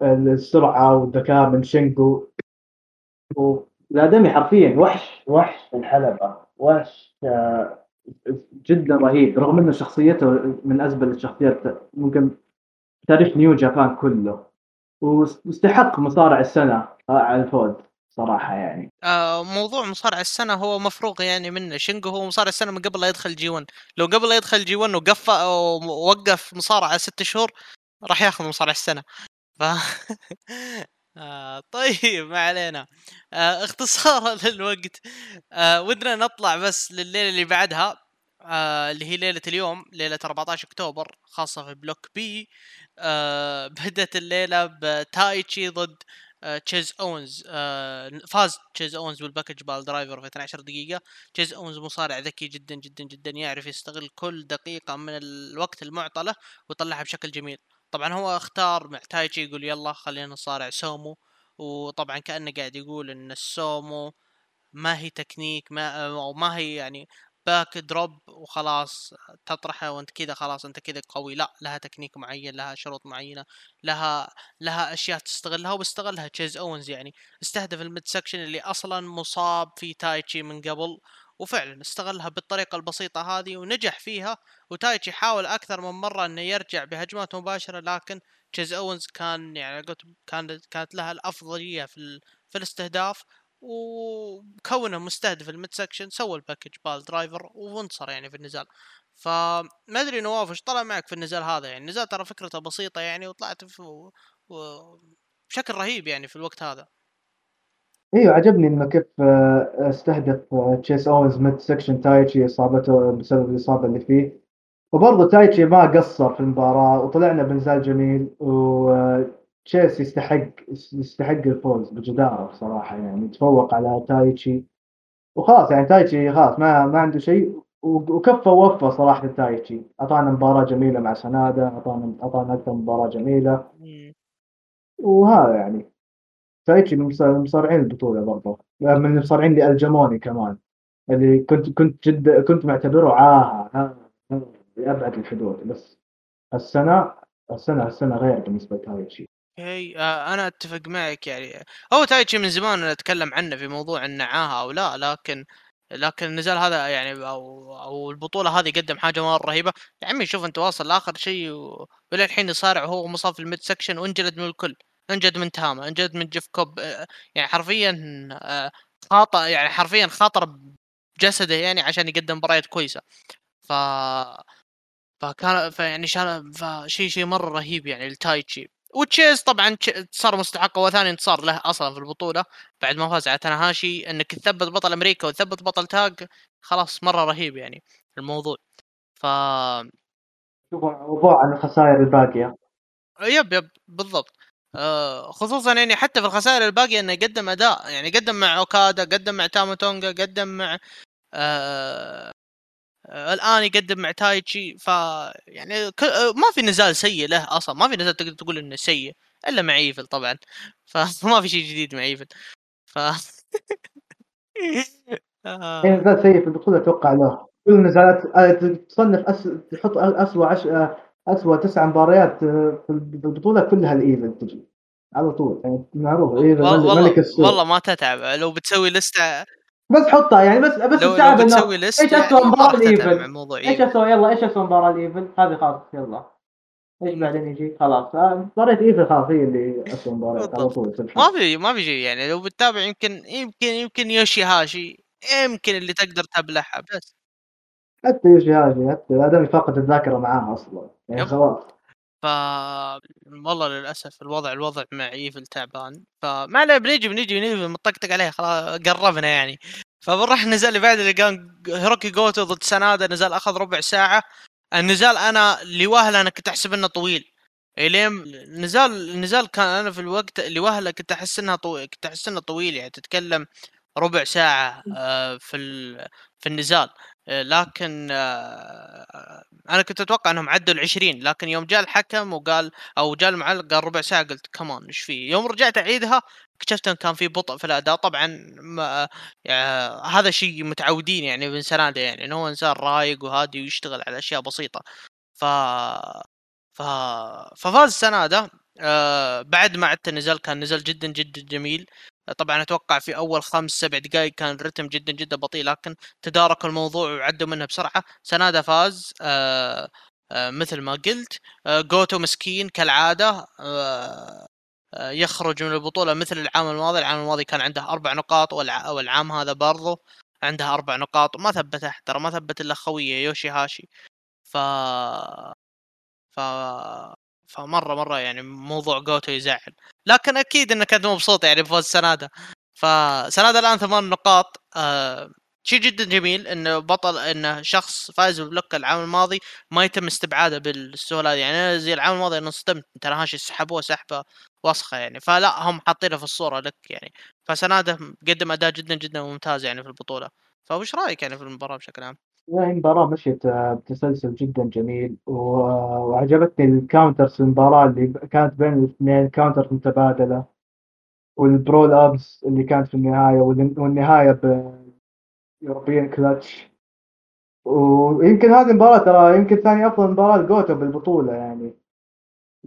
[SPEAKER 2] السرعة والذكاء من شينجو. والادمي حرفيا وحش وحش الحلبه وحش آه، جدا رهيب رغم إنه شخصيته من أزبل الشخصيات ممكن تاريخ نيو جابان كله. واستحق مصارع السنة على الفوز. صراحة يعني.
[SPEAKER 1] آه موضوع مصارع السنة هو مفروغ يعني منه. شينجو هو مصارع السنة من قبل لا يدخل G 1 لو قبل لا يدخل G 1 وقف ووقف مصارعة ست شهور راح ياخذ مصارع السنة. ف *laughs* آه طيب ما علينا. آه اختصارا *laughs* للوقت. آه ودنا نطلع بس لليلة اللي بعدها. آه اللي هي ليلة اليوم ليلة 14 أكتوبر خاصة في block B. آه *laughs* بدأت الليلة بتايتشي ضد تشيز أونز آه فاز تشيز أونز بال package piledriver في 12 دقيقة. تشيز أونز مصارع ذكي جدا جدا جدا يعرف يستغل كل دقيقة من الوقت المعطى له ويطلعها بشكل جميل. طبعا هو اختار مع تايتشي يقول يلا خلينا نصارع سومو. وطبعا كأنه قاعد يقول إن السومو ما هي تكنيك ما أو ما هي يعني backdrop وخلاص تطرحه وأنت كذا خلاص أنت كذا قوي. لا لها تكنيك معين لها شروط معينة لها لها أشياء تستغلها وبيستغلها تشيز اونز يعني. استهدف ال mid section اللي أصلا مصاب في تايتشي من قبل وفعلا استغلها بالطريقة البسيطة هذه ونجح فيها. وتايتشي حاول أكثر من مرة إنه يرجع بهجمات مباشرة لكن تشيز اونز كان يعني قلت كانت كانت لها الأفضلية في في الاستهداف. وكونه مستهدف ال mid section سوى ال package piledriver وانتصر يعني في النزال. فما أدري نواف إيش طلع معك في النزال هذا يعني. النزال ترى فكرته بسيطة يعني وطلعت في و... بشكل رهيب يعني في الوقت هذا.
[SPEAKER 2] أيوه عجبني إنه كيف آه، استهدف آه، تشيس اونز mid section تايتشي إصابته بسبب الإصابة اللي فيه. وبرضه تايتشي ما قصر في المباراة وطلعنا بنزال جميل و تشيس يستحق يستحق الفوز بجدارة بصراحة يعني تفوق على تايتشي. وخلاص يعني تايتشي خلاص ما ما عنده شيء. وكفى ووفى صراحة تايتشي. أعطانا مباراة جميلة مع سنادا أعطانا أعطانا أكثر مباراة جميلة. وهذا يعني. تايتشي من مصارعين البطولة برضه من المصارعين اللي ألجموني كمان. اللي كنت كنت جد كنت معتبره عاهة لأبعد الحدود. بس السنة السنة السنة غير بالنسبة لتايتشي.
[SPEAKER 1] okay آه أنا أتفق معك يعني. هو تايتشي من زمان نتكلم عنه في موضوع إنه عاهه أو لا لكن لكن النزال هذا يعني أو أو البطولة هذه قدم حاجة مرة رهيبة. يا عمي شوف أنت واصل لآخر شيء وللحين يصارع وهو مصاب في ال mid section وانجلد من الكل انجلد من تاما انجلد من جيف كوب آه، يعني حرفيا آه، خاطر يعني حرفيا خاطر بجسده يعني عشان يقدم مباريات كويسة. ف فكان فيعني فشيء شيء مرة رهيب يعني التايتشي وتشيز طبعا صار مستحق هو ثاني انتصار له أصلا في البطولة بعد ما فاز على تناهاشي إنك تثبت بطل أمريكا وتثبت بطل tag خلاص مرة رهيب يعني الموضوع. ف
[SPEAKER 2] شوفوا موضوع عن الخسائر الباقية.
[SPEAKER 1] yep yep بالضبط. آه خصوصا يعني حتى في الخسائر الباقية إنه يقدم أداء يعني قدم مع أوكادا قدم مع تاما تونجا قدم مع آه، الآن يقدم مع تايتشي ف يعني ك... ما في نزال سيء له أصلا. ما في نزال تقدر تقول إنه سيء إلا مع إيفل طبعا. فما *laughs* في شيء جديد مع إيفل. ف *laughs* آه.
[SPEAKER 2] يعني نزال سيء في البطولة أتوقع له. كل النزالات آه، تصنف أس... تحط اسوء عش... آه، اسوء تسع مباريات في البطولة كلها الايفل تجي. على طول يعني معروف إيفل
[SPEAKER 1] والله ملك السوق. والله ما تتعب. لو بتسوي لستة
[SPEAKER 2] بس حطها يعني بس بس
[SPEAKER 1] لو, لو بتسوي لسته
[SPEAKER 2] إيش اسوء يعني مباراة الايفل إيش اسوء يلا إيش اسوء مباراة الايفل هذه خلاص يلا. إيش بعدين يجي؟ خلاص مباراة ايفل خلاص هي اللي اسوء مباراة على طول
[SPEAKER 1] ما في ما في شيء يعني لو بتتابع يمكن يمكن يمكن يوشي هاشي يمكن اللي تقدر تبلعها بس.
[SPEAKER 2] حتى يوشي هاشي حتى آدم فقد الذاكرة معاه أصلا يعني خلاص.
[SPEAKER 1] ف والله للأسف الوضع الوضع مع ايفل تعبان فما عليه بنيجي بنيجي بنيجي بنطقطق عليه خلاص قربنا يعني. فبنروح النزال اللي بعد اللي كان هيروكي جوتو ضد سنادا نزال أخذ ربع ساعة. النزال أنا لوهلة أنا كنت أحسب إنه طويل. إلين نزال النزال كان أنا في الوقت اللي وهله كنت أحس إنها طويل كنت أحس إنه طويل يعني تتكلم ربع ساعة آه، في في النزال. لكن آه، أنا كنت أتوقع إنهم عدوا العشرين لكن يوم جاء الحكم وقال أو جاء المعلق قال ربع ساعة قلت كمان إيش في؟ يوم رجعت أعيدها اكتشفت إن كان في بطء في الأداء. طبعا ما يعني هذا شيء متعودين يعني من سنادة يعني إنه هو إنسان رايق وهادي ويشتغل على أشياء بسيطة. ف ف ففاز سنادة. آه بعد ما عدت النزال كان نزال جدا جدا جميل. طبعا أتوقع في أول خمس سبع دقائق كان الرتم جدا جدا بطيء لكن تدارك الموضوع وعدوا منه بسرعة. سناده فاز آه آه مثل ما قلت آه جوتو مسكين كالعادة يخرج من البطولة مثل العام الماضي. العام الماضي كان عنده أربع نقاط والعام هذا برضه عنده أربع نقاط. ما ثبته ترى ما ثبت إلا خويه يوشي هاشي ف ف فمرة مرة يعني موضوع جوتو يزعل. لكن أكيد إنك كنت مبسوط يعني بفوز سنادا. فسنادا الآن ثمان نقاط. آه شيء جدا جميل إنه بطل إنه شخص فاز block العام الماضي ما يتم استبعاده بالسهولة هذه. يعني زي العام الماضي أنا انصدمت. ترى هاشي سحبوه سحبة وسخة يعني. فلا هم حاطينه في الصورة لك يعني. فسناده قدم أداء جدا جدا ممتاز يعني في البطولة. فوش رأيك يعني في المباراة بشكل عام؟
[SPEAKER 2] يعني المباراة مشيت آه، بتسلسل جدا جميل وعجبتني ال counters المباراة اللي كانت بين الاثنين counters متبادلة وال roll ups اللي كانت في النهاية والنهاية ب European clutch ويمكن هذه المباراة ترى يمكن ثاني أفضل مباراة لجوتو بالبطولة يعني.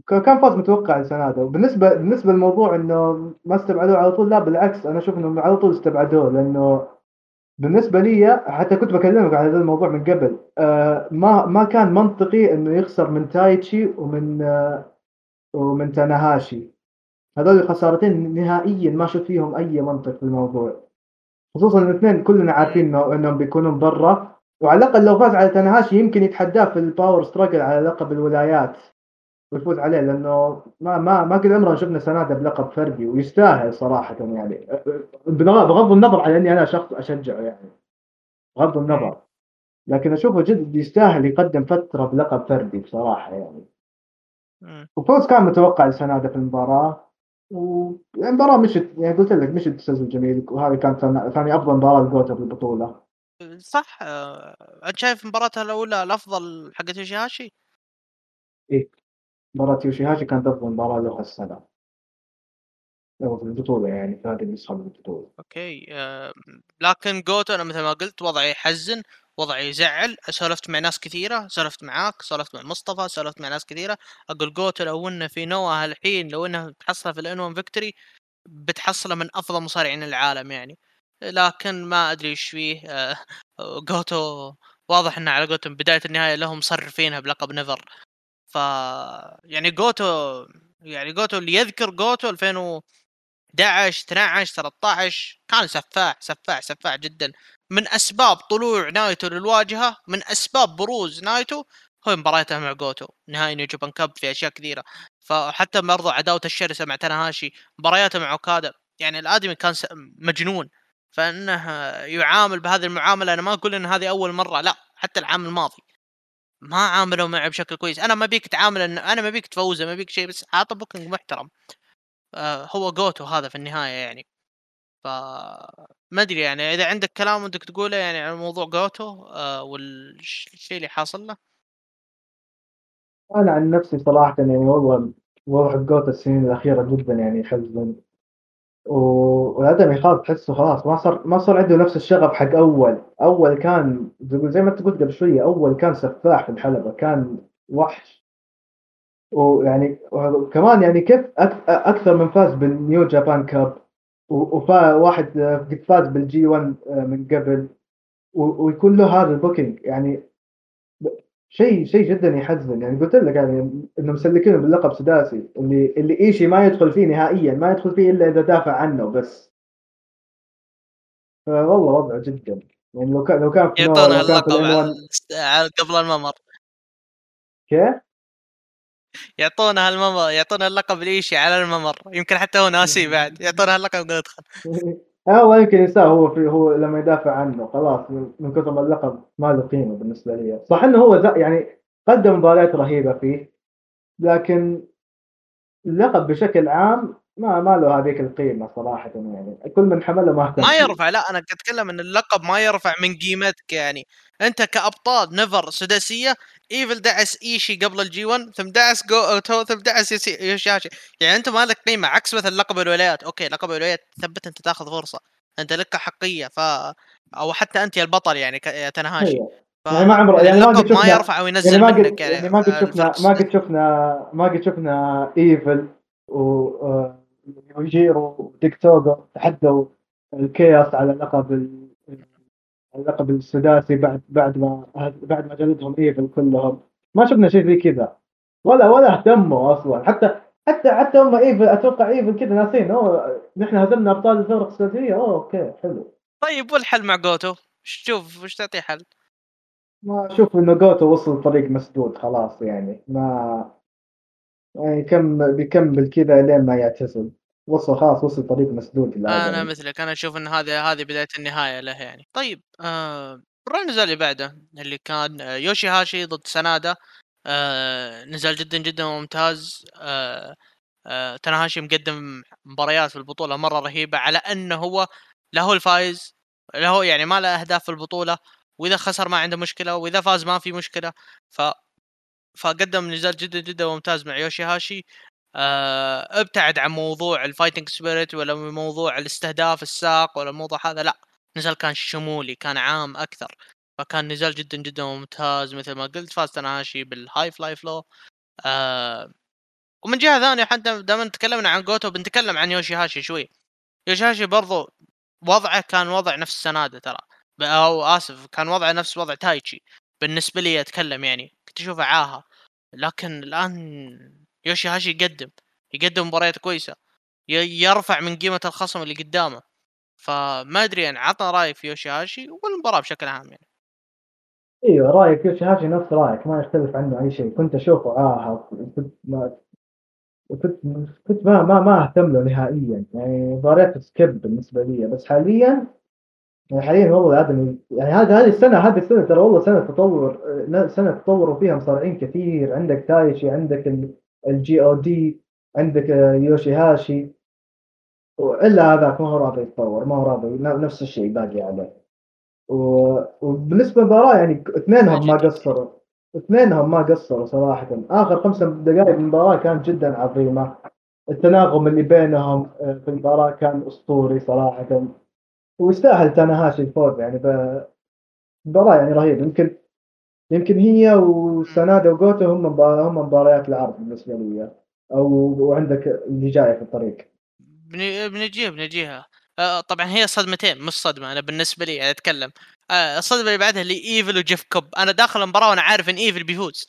[SPEAKER 2] كان فوز متوقع هذا وبالنسبة بالنسبة للموضوع إنه ما استبعدوه على طول لا بالعكس أنا أشوف انه على طول استبعدوه لأنه بالنسبة لي حتى كنت بكلمك على هذا الموضوع من قبل آه ما ما كان منطقي إنه يخسر من تايتشي ومن آه ومن تاناهاشي. هذول الخسارتين نهائيا ما شفت فيهم أي منطق في الموضوع. خصوصا الاثنين كلنا عارفين انه إنهم بيكونون برا. وعلى الأقل لو فاز على تاناهاشي يمكن يتحداه في ال Power Struggle على لقب الولايات. ويفوز عليه لأنه ما ما ما قد عمرنا شفنا سناده بلقب فردي ويستاهل صراحة يعني. بغض النظر على إني أنا شخص اشجعه يعني. بغض النظر. لكن أشوفه جد يستاهل يقدم فترة بلقب فردي بصراحة يعني. وفوز كان متوقع لسناده في المباراة. والمباراة مشت يعني قلت لك مشت تسلسل جميل وهذه كانت ثاني أفضل مباراة لجوتا في البطولة.
[SPEAKER 1] صح. أنت شايف مباراتها الأولى الأفضل حقت يوشيهاشي؟
[SPEAKER 2] إيه. مباراة يوشيهاشي كانت أفضل مباراة له هالسنة له في البطولة يعني في هذه النسخة من البطولة.
[SPEAKER 1] okay آه لكن جوتو أنا مثل ما قلت وضعي يحزن وضعي يزعل. سولفت مع ناس كثيرة سولفت معاك سولفت مع مصطفى سولفت مع ناس كثيرة. أقول جوتو لو إنه في NOAH الحين لو إنه بتحصله في ال N 1 Victory بتحصله من أفضل مصارعين العالم يعني. لكن ما أدري إيش فيه آه جوتو واضح إنه على قولتهم بداية النهاية لهم مصرفينها بلقب NEVER. يعني جوتو يعني جوتو اللي يذكر جوتو 2011 12 13 كان سفاح سفاح سفاح جدا. من أسباب طلوع نايتو للواجهة من أسباب بروز نايتو هو مبارياته مع جوتو. نهائي New Japan Cup في أشياء كثيرة. فحتى برضو عداوته الشرسة مع تناهاشي مبارياته مع أوكادا. يعني الآدمي كان مجنون. فإنه يعامل بهذه المعاملة أنا ما أقول إن هذه أول مرة لا حتى العام الماضي. ما عاملوا معي بشكل كويس. أنا ما بيك تعامل إن أنا ما بيك تفوزه ما بيك شيء بس عطى booking محترم. آه هو جوتو هذا في النهاية يعني. ف ما أدري يعني إذا عندك كلام ودك تقوله يعني عن موضوع جوتو آه والشيء اللي حاصل له.
[SPEAKER 2] أنا عن نفسي صراحة يعني والله وضع جوتو السنين الأخيرة جدا يعني يحزن. و- وعدم يخاف تحسه خلاص ما صار ما صار عنده نفس الشغف حق أول. أول كان زي ما أنت قلت قبل شوية أول كان سفاح في الحلبة كان وحش. ويعني وكمان يعني كيف أكثر من فاز بال New Japan Cup و- وفا واحد آه، قد فاز بال G1 آه، من قبل. ويكون له هذا ال booking. يعني شيء شيء جدا يحزن. يعني قلت لك يعني إنه مسلكينه باللقب سداسي اللي اللي إيشي ما يدخل فيه نهائيا ما يدخل فيه إلا إذا دافع عنه بس. فوالله وضعه جدا. يعني لو كان لو كان في
[SPEAKER 1] يعطونا اللقب على
[SPEAKER 2] 1
[SPEAKER 1] على- قبل الممر.
[SPEAKER 2] كيف؟
[SPEAKER 1] يعطونا هالممر يعطونا اللقب ليشي على الممر. يمكن حتى هو ناسي بعد. يعطونا اللقب قبل ندخل *laughs*
[SPEAKER 2] والله يمكن ينساه هو في هو لما يدافع عنه خلاص من كثر ما اللقب ما له قيمة بالنسبة لي. صح إنه هو يعني قدم مباريات رهيبة فيه لكن اللقب بشكل عام ما ما له هذيك القيمة صراحة يعني. كل من حمله ما اهتم
[SPEAKER 1] ما. يرفع لا أنا أتكلم إن اللقب ما يرفع من قيمتك يعني. أنت كأبطال نفر سداسية ايفل دعس ايشي قبل ال G1 ثم دعس جوتو ثم دعس يوشي- يوشيهاشي يعني انت ما لك قيمة عكس مثلا لقب الولايات. أوكي لقب الولايات ثبت أنت تاخذ فرصة. أنت لك حقية ف أو حتى أنت يا البطل يعني ك- يا تنهاشي
[SPEAKER 2] أيوة. يعني ما عمره- يعني ما قد
[SPEAKER 1] اللقب ما
[SPEAKER 2] شفنا-
[SPEAKER 1] يرفع أو ينزل
[SPEAKER 2] يعني ما
[SPEAKER 1] منك
[SPEAKER 2] قد
[SPEAKER 1] يعني,
[SPEAKER 2] يعني ما قد شفنا
[SPEAKER 1] الفرق
[SPEAKER 2] ما قد شفنا ما قد شفنا ايفل و آه، ويجيرو وديك توغو تحدوا الكياس على لقب اللقب السداسي بعد بعد ما بعد ما جلدهم إيفل كلهم. ما شفنا شيء زي كذا. ولا ولا اهتموا أصلا. حتى حتى حتى هم ايفل أتوقع إيفل كذا ناسين. أوه نحن هزمنا أبطال الفرق السداسية. أوه أوكي حلو.
[SPEAKER 1] طيب والحل مع جوتو؟ تشوف؟ وش تعطيه حل؟
[SPEAKER 2] ما أشوف إنه جوتو وصل طريق مسدود خلاص يعني. ما يعني كم بيكمل كذا لين ما يعتزل. وصل خلاص وصل طريق مسدود
[SPEAKER 1] أنا
[SPEAKER 2] الآن
[SPEAKER 1] مثلك أنا أشوف إن هذه هذه بداية النهاية له يعني. طيب آه النزال اللي بعده؟ اللي كان يوشي هاشي ضد سنادا آه نزال جدا جدا ممتاز آه آه تناهاشي مقدم مباريات في البطولة مرة رهيبة على أنه هو لا هو الفايز لا هو يعني ما له أهداف في البطولة وإذا خسر ما عنده مشكلة وإذا فاز ما في مشكلة. ف فقدم نزال جدا جدا ممتاز مع يوشي هاشي آه ابتعد عن موضوع ال fighting spirit ولا موضوع الاستهداف الساق ولا الموضوع هذا لا. نزال كان شمولي كان عام أكثر. فكان نزال جدا جدا ممتاز مثل ما قلت. فاز تناهاشي بال high fly flow آه ومن جهة ثانية حتى دائما تكلمنا عن جوتو بنتكلم عن يوشي هاشي شوي. يوشي هاشي برضو وضعه كان وضع نفس سنادة ترى. أو آسف كان وضعه نفس وضع تايتشي. بالنسبة لي أتكلم يعني كنت أشوفه عاهة. لكن الآن يوشي هاشي يقدم يقدم مباريات كويسة يرفع من قيمة الخصم اللي قدامه. فما أدري يعني عطنا رأيك في يوشي هاشي والمباراة بشكل عام يعني.
[SPEAKER 2] إيوه رأيك يوشي هاشي نفس رأيك ما يختلف عنه أي شيء. كنت أشوفه آه كنت ما كنت كنت ما ما ما أهتم له نهائيا. يعني مباريات skip بالنسبة لي بس حاليا يعني حاليا والله هذا يعني هذا هذه السنة هذه السنة ترى والله سنة تطور سنة تطوروا فيها مصارعين كثير. عندك تايشي عندك ال G O D عندك آه، يوشي هاشي. الا هذاك ما هو راضي يتطور ما هو راضي نفس الشيء باقي عليه. و- وبالنسبة للمباراه يعني اثنينهم ما. قصروا اثنينهم ما قصروا صراحة. آخر خمس دقائق من المباراه كانت جدا عظيمة. التناغم اللي بينهم آه، في المباراه كان أسطوري صراحة. ويستاهل تاناهاشي الفوز يعني ب- مباراة يعني رهيبة يمكن يمكن هي وسنادا وجوتو هم هم مباريات العرض بالنسبة لي. أو وعندك اللي جاية في الطريق.
[SPEAKER 1] بن- بنجيها بنجيها. آه، طبعا هي صدمتين مش صدمة. أنا بالنسبة لي يعني أتكلم. آه، الصدمة اللي بعدها اللي إيفل وجيف كوب. أنا داخل المباراة وأنا عارف إن إيفل بيفوز.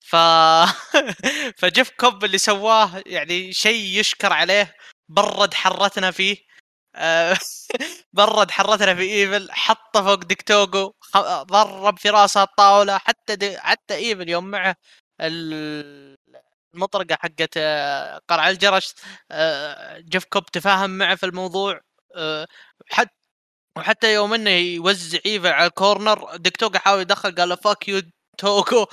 [SPEAKER 1] ف *laughs* فجيف كوب اللي سواه يعني شيء يشكر عليه برد حرتنا فيه. *laughs* برد حرتنا في إيفل حطه فوق ديكتوغو خ- ضرب في راسه الطاولة حتى دي حتى إيفل يوم معه ال- المطرقة حقت آه، قرع الجرس آه، جيف كوب تفاهم معه في الموضوع آه، حتى وحتى يوم إنه يوزع إيفل على ال corner ديكتوغو حاول يدخل قال له fuck you توغو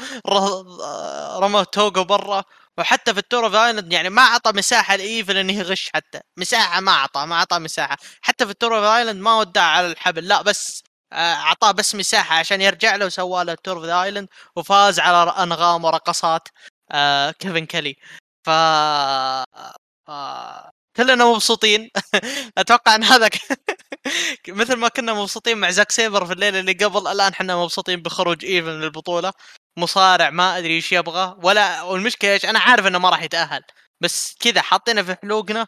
[SPEAKER 1] رمى توغو برا. وحتى في ال Tour of Island يعني ما أعطى مساحة لإيفل إنه يغش حتى. مساحة ما أعطى ما أعطى مساحة. حتى في ال Tour of Island ما ودع على الحبل لا بس آه، أعطاه بس مساحة عشان يرجع له وسوى له ال Tour of Island وفاز على أنغام ورقصات آه كيفن كيلي ف ف كلنا مبسوطين. *laughs* أتوقع إن هذا. *laughs* مثل ما كنا مبسوطين مع زاك سيبر في الليلة اللي قبل الآن إحنا مبسوطين بخروج إيفل من البطوله مصارع ما أدري إيش يبغى ولا والمشكلة إيش أنا عارف إنه ما راح يتأهل. بس كذا حاطينه في حلوقنا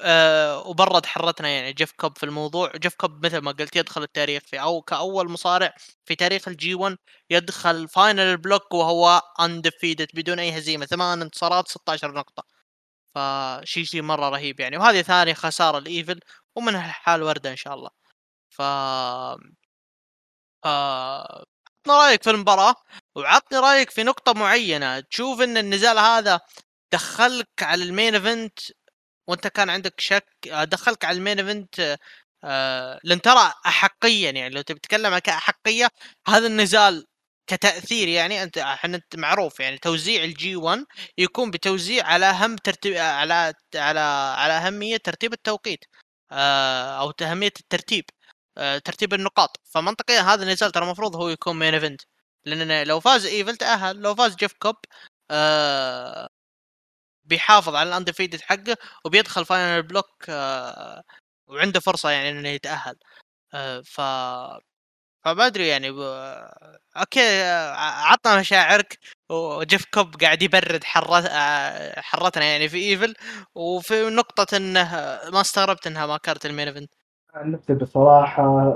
[SPEAKER 1] أه وبرد حرتنا يعني. جيف كوب في الموضوع. جيف كوب مثل ما قلت يدخل التاريخ في أو كأول مصارع في تاريخ ال G1 يدخل final ال block وهو undefeated بدون أي هزيمة. ثمان انتصارات 16 نقطة. فشي شيء مرة رهيب يعني. وهذه ثاني خسارة الايفل ومنها حال وأردى إن شاء الله. ف آه... عطنا رأيك في المباراة وعطني رأيك في نقطة معينة. تشوف إن النزال هذا دخلك على ال main event وأنت كان عندك شك دخلك على ال main event آه لأن ترى احقيا يعني لو تبي تتكلم كأحقية هذا النزال كتأثير يعني أنت إحنا معروف يعني توزيع ال G 1 يكون بتوزيع على أهم ترتيب على على على أهمية ترتيب التوقيت. آه أو اهميه الترتيب آه ترتيب النقاط. فمنطقيا هذا النزال ترى المفروض هو يكون main event لأن لو فاز ايفل تاهل لو فاز جيف كوب آه بيحافظ على ال undefeated حقه وبيدخل final block آه وعنده فرصة يعني إنه يتأهل. آه ف فما أدري يعني ب... okay عطنا مشاعرك وجيف كوب قاعد يبرد حرت حرتنا يعني في إيفل وفي نقطة إنه ما استغربت إنها ما كانت ال main event.
[SPEAKER 2] نفسي بصراحة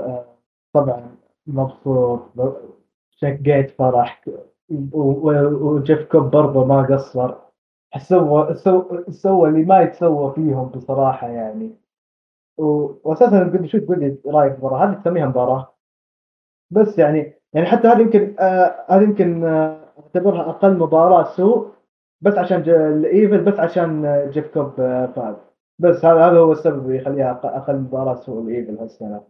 [SPEAKER 2] طبعا مبسوط شقيت فرح وجيف كوب برضه ما قصر. سوى سوى سوى اللي ما يتسوى فيهم بصراحة يعني. واساسا قلت شو تقول لي رأيك مباراة هذه تسميها مباراة؟ بس يعني يعني حتى هذه يمكن آه هذه يمكن آه اعتبرها أقل مباراة سوء بس عشان الإيفل بس عشان جيف كوب آه فاز. بس هذا هذا هو السبب اللي يخليها أقل مباراة سوء الايفل هالسنة.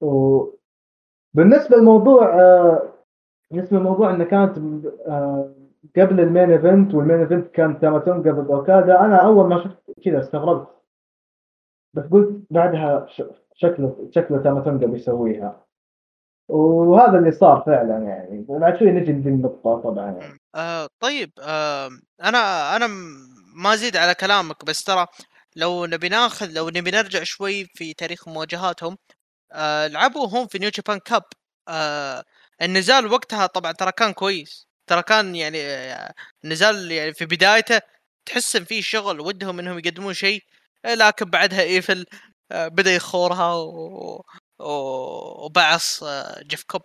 [SPEAKER 2] وبالنسبه للموضوع آه بالنسبة للموضوع انه كانت آه قبل ال main event وال main event كان تاماتونجا ضد اوكادا أنا أول ما شفت كذا استغربت. بس قلت بعدها شكله شكله تاماتونجا بيسويها وهذا اللي صار فعلا يعني. وبعد شوي نجي لذي النقطة طبعا. يعني.
[SPEAKER 1] آه طيب آه أنا أنا ما أزيد على كلامك بس ترى لو نبي ناخذ لو نبي نرجع شوي في تاريخ مواجهاتهم آه لعبوا هم في New Japan Cup. آه النزال وقتها طبعا ترى كان كويس. ترى كان يعني النزال يعني في بدايته تحس ان في شغل ودهم إنهم يقدمون شيء لكن بعدها إيفل بدأ يخورها و... وبعص آه، جيف كوب.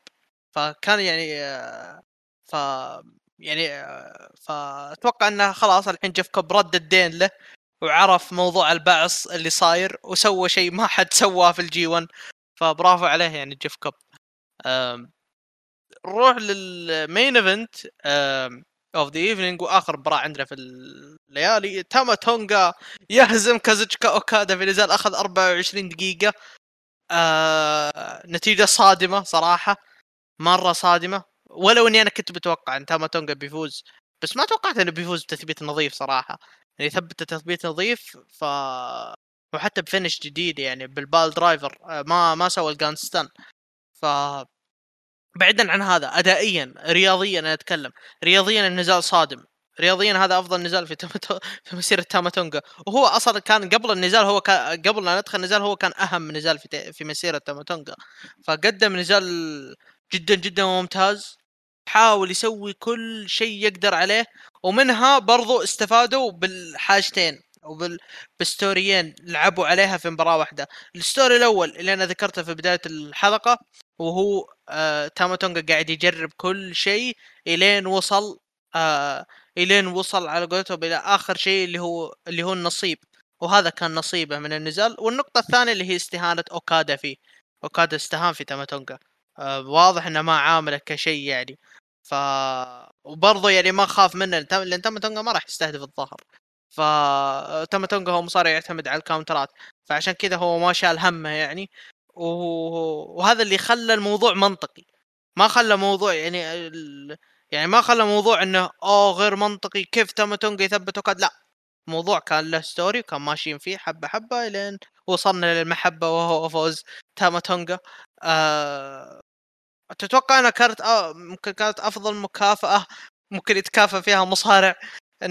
[SPEAKER 1] فكان يعني آه، ف يعني آه، فأتوقع إنه خلاص الحين جيف كوب رد الدين له وعرف موضوع البعص اللي صاير وسوى شيء ما حد سواه في ال G 1 فبرافو عليه يعني جيف كوب. نروح لل main event of the evening وآخر مباراة عندنا في الليالي. تاما تونغا يهزم كازوتشكا أوكادا في نزال أخذ 24 دقيقة. آه نتيجة صادمة صراحة مرة صادمة. ولو إني أنا كنت متوقع إن تاما تونجا بيفوز بس ما توقعت إنه بيفوز بتثبيت نظيف صراحة. يعني ثبت تثبيت نظيف ف وحتى ب finish جديد يعني بالبال driver آه، ما ما سوى ال Gun Stun ف بعيدا عن هذا ادائيا رياضيا أنا أتكلم رياضيا النزال صادم. رياضيا هذا أفضل نزال في *laughs* تامتو... في مسيرة تاماتونجا وهو أصلا كان قبل النزال هو كان قبل لا ندخل النزال هو كان أهم نزال في ت... في مسيرة تاماتونجا فقدم نزال جدا جدا ممتاز حاول يسوي كل شيء يقدر عليه. ومنها برضو استفادوا بالحاجتين أو بالستوريين لعبوا عليها في مباراة واحدة. الستوري الأول اللي أنا ذكرته في بداية الحلقة وهو آه تاماتونجا قاعد يجرب كل شيء إلين وصل آه إلين وصل على قولتهم إلى آخر شيء اللي هو اللي هو النصيب. وهذا كان نصيبه من النزال. والنقطة الثانية اللي هي استهانة أوكادا فيه أوكادا استهان في تاماتونجا آه واضح إنه ما عامله كشيء يعني. ف وبرضه يعني ما خاف منه لأن تاماتونجا ما راح يستهدف الظهر ف تاماتونجا هو مصارع يعتمد على ال counter ات. فعشان كذا هو ما شال همه يعني. و... وهذا اللي خلى الموضوع منطقي. ما خلى موضوع يعني ال... يعني ما خلى موضوع إنه أوه غير منطقي كيف تاماتونجا يثبت أوكادا لا الموضوع كان له story وكان ماشيين فيه حبة حبة لين وصلنا للمحبة وهو فوز تاماتونجا. آه... تتوقع إنها كانت آه ممكن كانت أفضل مكافأة ممكن يتكافى فيها مصارع *laughs*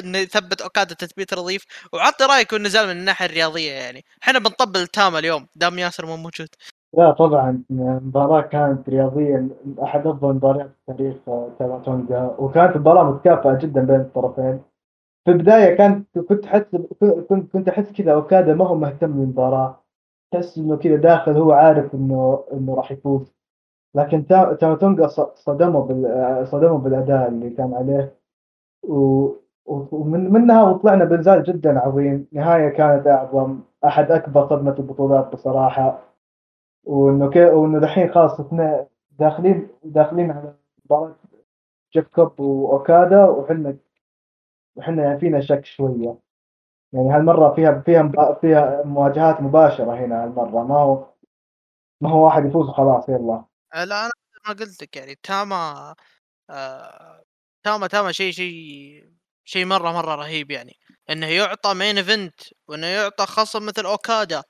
[SPEAKER 1] إنه يثبت أوكادا تثبيت نظيف وعطي رأيك والنزال من الناحية الرياضية يعني. إحنا بنطبل تاما اليوم دام ياسر مو موجود.
[SPEAKER 2] لا طبعا المباراة كانت رياضيا أحد أفضل المباريات في تاريخ تيراتونجا وكانت مباراة متكافئة جدا بين الطرفين. في البداية كانت كنت أحس كنت كنت أحس كذا أوكادا ما هو مهتم بالمباراة. تحس إنه كذا داخل هو عارف إنه إنه راح يفوز. لكن تا- تيراتونجا ص- صدمه بال صدمه بالأداء اللي كان عليه. و- ومن منها وطلعنا بنزال جدا عظيم. نهاية كانت أعظم أحد أكبر صدمة البطولات بصراحة. وإنه كي وإنه دحين خلاص داخلين داخلين على مباراة جيف كوب وأوكادا وحنا وحنا يعني فينا شك شوية. يعني هالمرة فيها فيها مبا- فيها مواجهات مباشرة هنا هالمرة. ما هو ما هو واحد يفوز وخلاص يلا.
[SPEAKER 1] آه، لا أنا ما قلت لك يعني. تاما آه تاما تاما شيء شيء شيء مره مرة رهيب يعني. إنه يعطى main event وإنه يعطى خصم مثل أوكادا.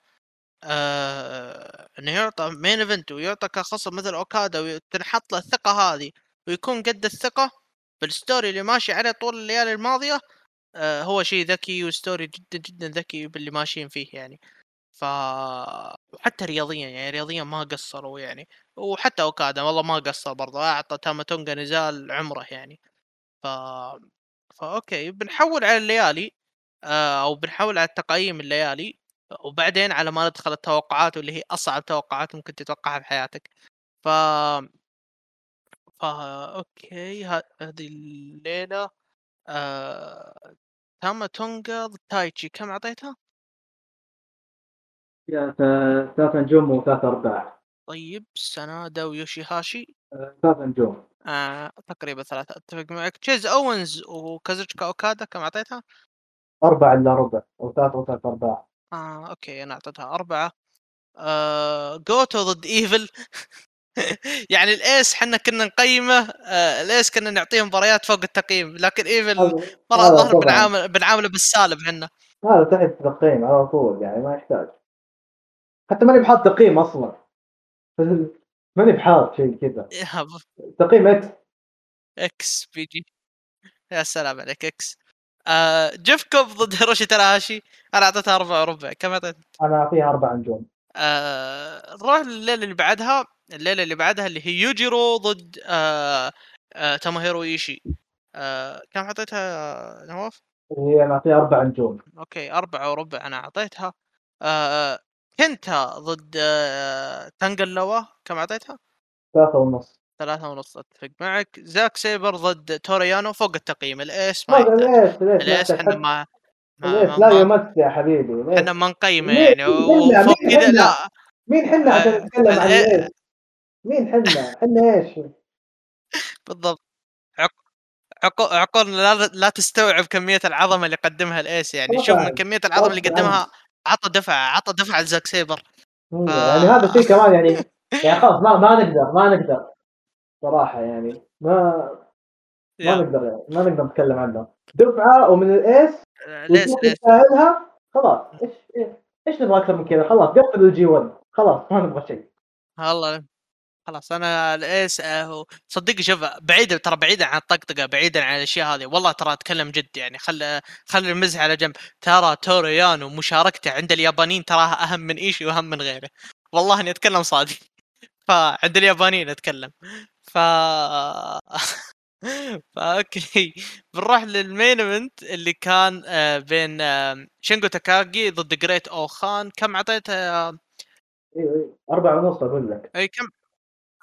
[SPEAKER 1] آه إنه يعطى main event ويعطى كخصم مثل أوكادا وتنحط له الثقة هذه ويكون قد الثقة بال story اللي ماشي عليه طول الليالي الماضية آه هو شيء ذكي و story جدا جدا ذكي باللي ماشيين فيه يعني. ف وحتى رياضيا يعني رياضيا ما قصروا يعني. وحتى أوكادا والله ما قصر برضه أعطى تاماتونجا نزال عمره يعني. ف فا okay بنحول على الليالي آه، أو بنحول على التقييم الليالي. وبعدين على ما ندخل التوقعات واللي هي أصعب توقعات ممكن تتوقعها بحياتك ف فا okay هذه الليلة آه... تاما تونجا ضد تايتشي كم
[SPEAKER 3] أعطيتها؟ ثلاث نجوم وثلاث أرباع.
[SPEAKER 1] طيب سنادا ويوشيهاشي.
[SPEAKER 3] آه، ثلاث نجوم.
[SPEAKER 1] آه... تقريبا ثلاثة أتفق معك. تشيز أوينز وكازوتشكا أوكادا كم أعطيتها؟
[SPEAKER 2] أربعة إلا ربع أو ثلاثة وثلاث أرباع.
[SPEAKER 1] آه okay أنا اعطيتها أربعة. آه... جوتو ضد ايفل يعني الأيس حنا كنا نقيمه آه... الأيس كنا نعطيه مباريات فوق التقييم لكن ايفل مرة الظهر. بنعامل بنعامله بالسالب حنا
[SPEAKER 2] هذا تحت التقييم على طول يعني ما يحتاج. حتى ماني بحاط تقييم أصلا. *laughs* ماني بحاط شيء كذا. تقييم إكس
[SPEAKER 1] بي جي. يا سلام عليك إكس. آه جيف كوب ضد *laughs* هيروشي تناهاشي أنا أعطيتها اربعة وربع كم أعطيت؟
[SPEAKER 2] أنا أعطيها أربع نجوم.
[SPEAKER 1] آه نروح لليلة اللي بعدها. الليلة اللي بعدها اللي هي يوجيرو ضد آه آه تاماهيرو إيشي. آه كم أعطيتها نواف؟
[SPEAKER 2] هي أنا أعطيها أربع نجوم.
[SPEAKER 1] أوكي أربعة وربع أنا أعطيتها. آه كنتا ضد آه تانجلوا. كم أعطيتها؟
[SPEAKER 2] ثلاثة ونص.
[SPEAKER 1] ثلاثة ونص أتفق معك زاك سيبر ضد توريانو فوق التقييم
[SPEAKER 2] ال
[SPEAKER 1] ace
[SPEAKER 2] ما ال
[SPEAKER 1] ace
[SPEAKER 2] ما إحنا؟
[SPEAKER 1] ما ما,
[SPEAKER 2] لا يمس يا حبيبي؟
[SPEAKER 1] إحنا ما نقيمه يعني؟ وفوق كذا؟ لا
[SPEAKER 2] مين حنا عشان
[SPEAKER 1] آه،
[SPEAKER 2] نتكلم عن إيش؟ مين حنا؟ حنا إيش؟
[SPEAKER 1] بالضبط عق- عق- عقولنا لا, لا تستوعب كمية العظمة اللي قدمها الإيس يعني شوف من
[SPEAKER 2] طبعاً.
[SPEAKER 1] كمية العظمة اللي. قدمها عطى دفع عطى دفع لزاك سيبر
[SPEAKER 2] مم،
[SPEAKER 1] ف-
[SPEAKER 2] يعني هذا الشيء كمان يعني يعني خلاص ما ما نقدر ما نقدر صراحة يعني ما ما نقدر يعني ما نقدر نتكلم عنه. دفعة ومن ال ace
[SPEAKER 1] ليش
[SPEAKER 2] وتروح
[SPEAKER 1] ليش
[SPEAKER 2] يستاهلها خلاص إيش إيش نبغى أكثر من كذا؟ خلاص قفل ال G1 خلاص ما نبغى شيء.
[SPEAKER 1] والله خلاص أنا ال ace آه، هو صدق شوف بعيد ترى بعيدا عن الطقطقة بعيدا عن الأشياء هذه. والله ترى أتكلم جد يعني خل خلي المزح على جنب. ترى توريانو مشاركته عند اليابانيين تراها أهم من إيشي وأهم من غيره. والله إني أتكلم صادق. *laughs* فعند اليابانيين أتكلم. ف *laughs* فا أوكي. بنروح لل main event اللي كان آه، بين آه، شينجو تاكاغي ضد جريت أو خان كم اعطيته يا
[SPEAKER 2] أيوه أيوه أربعة ونص أقول لك.
[SPEAKER 1] اي كم؟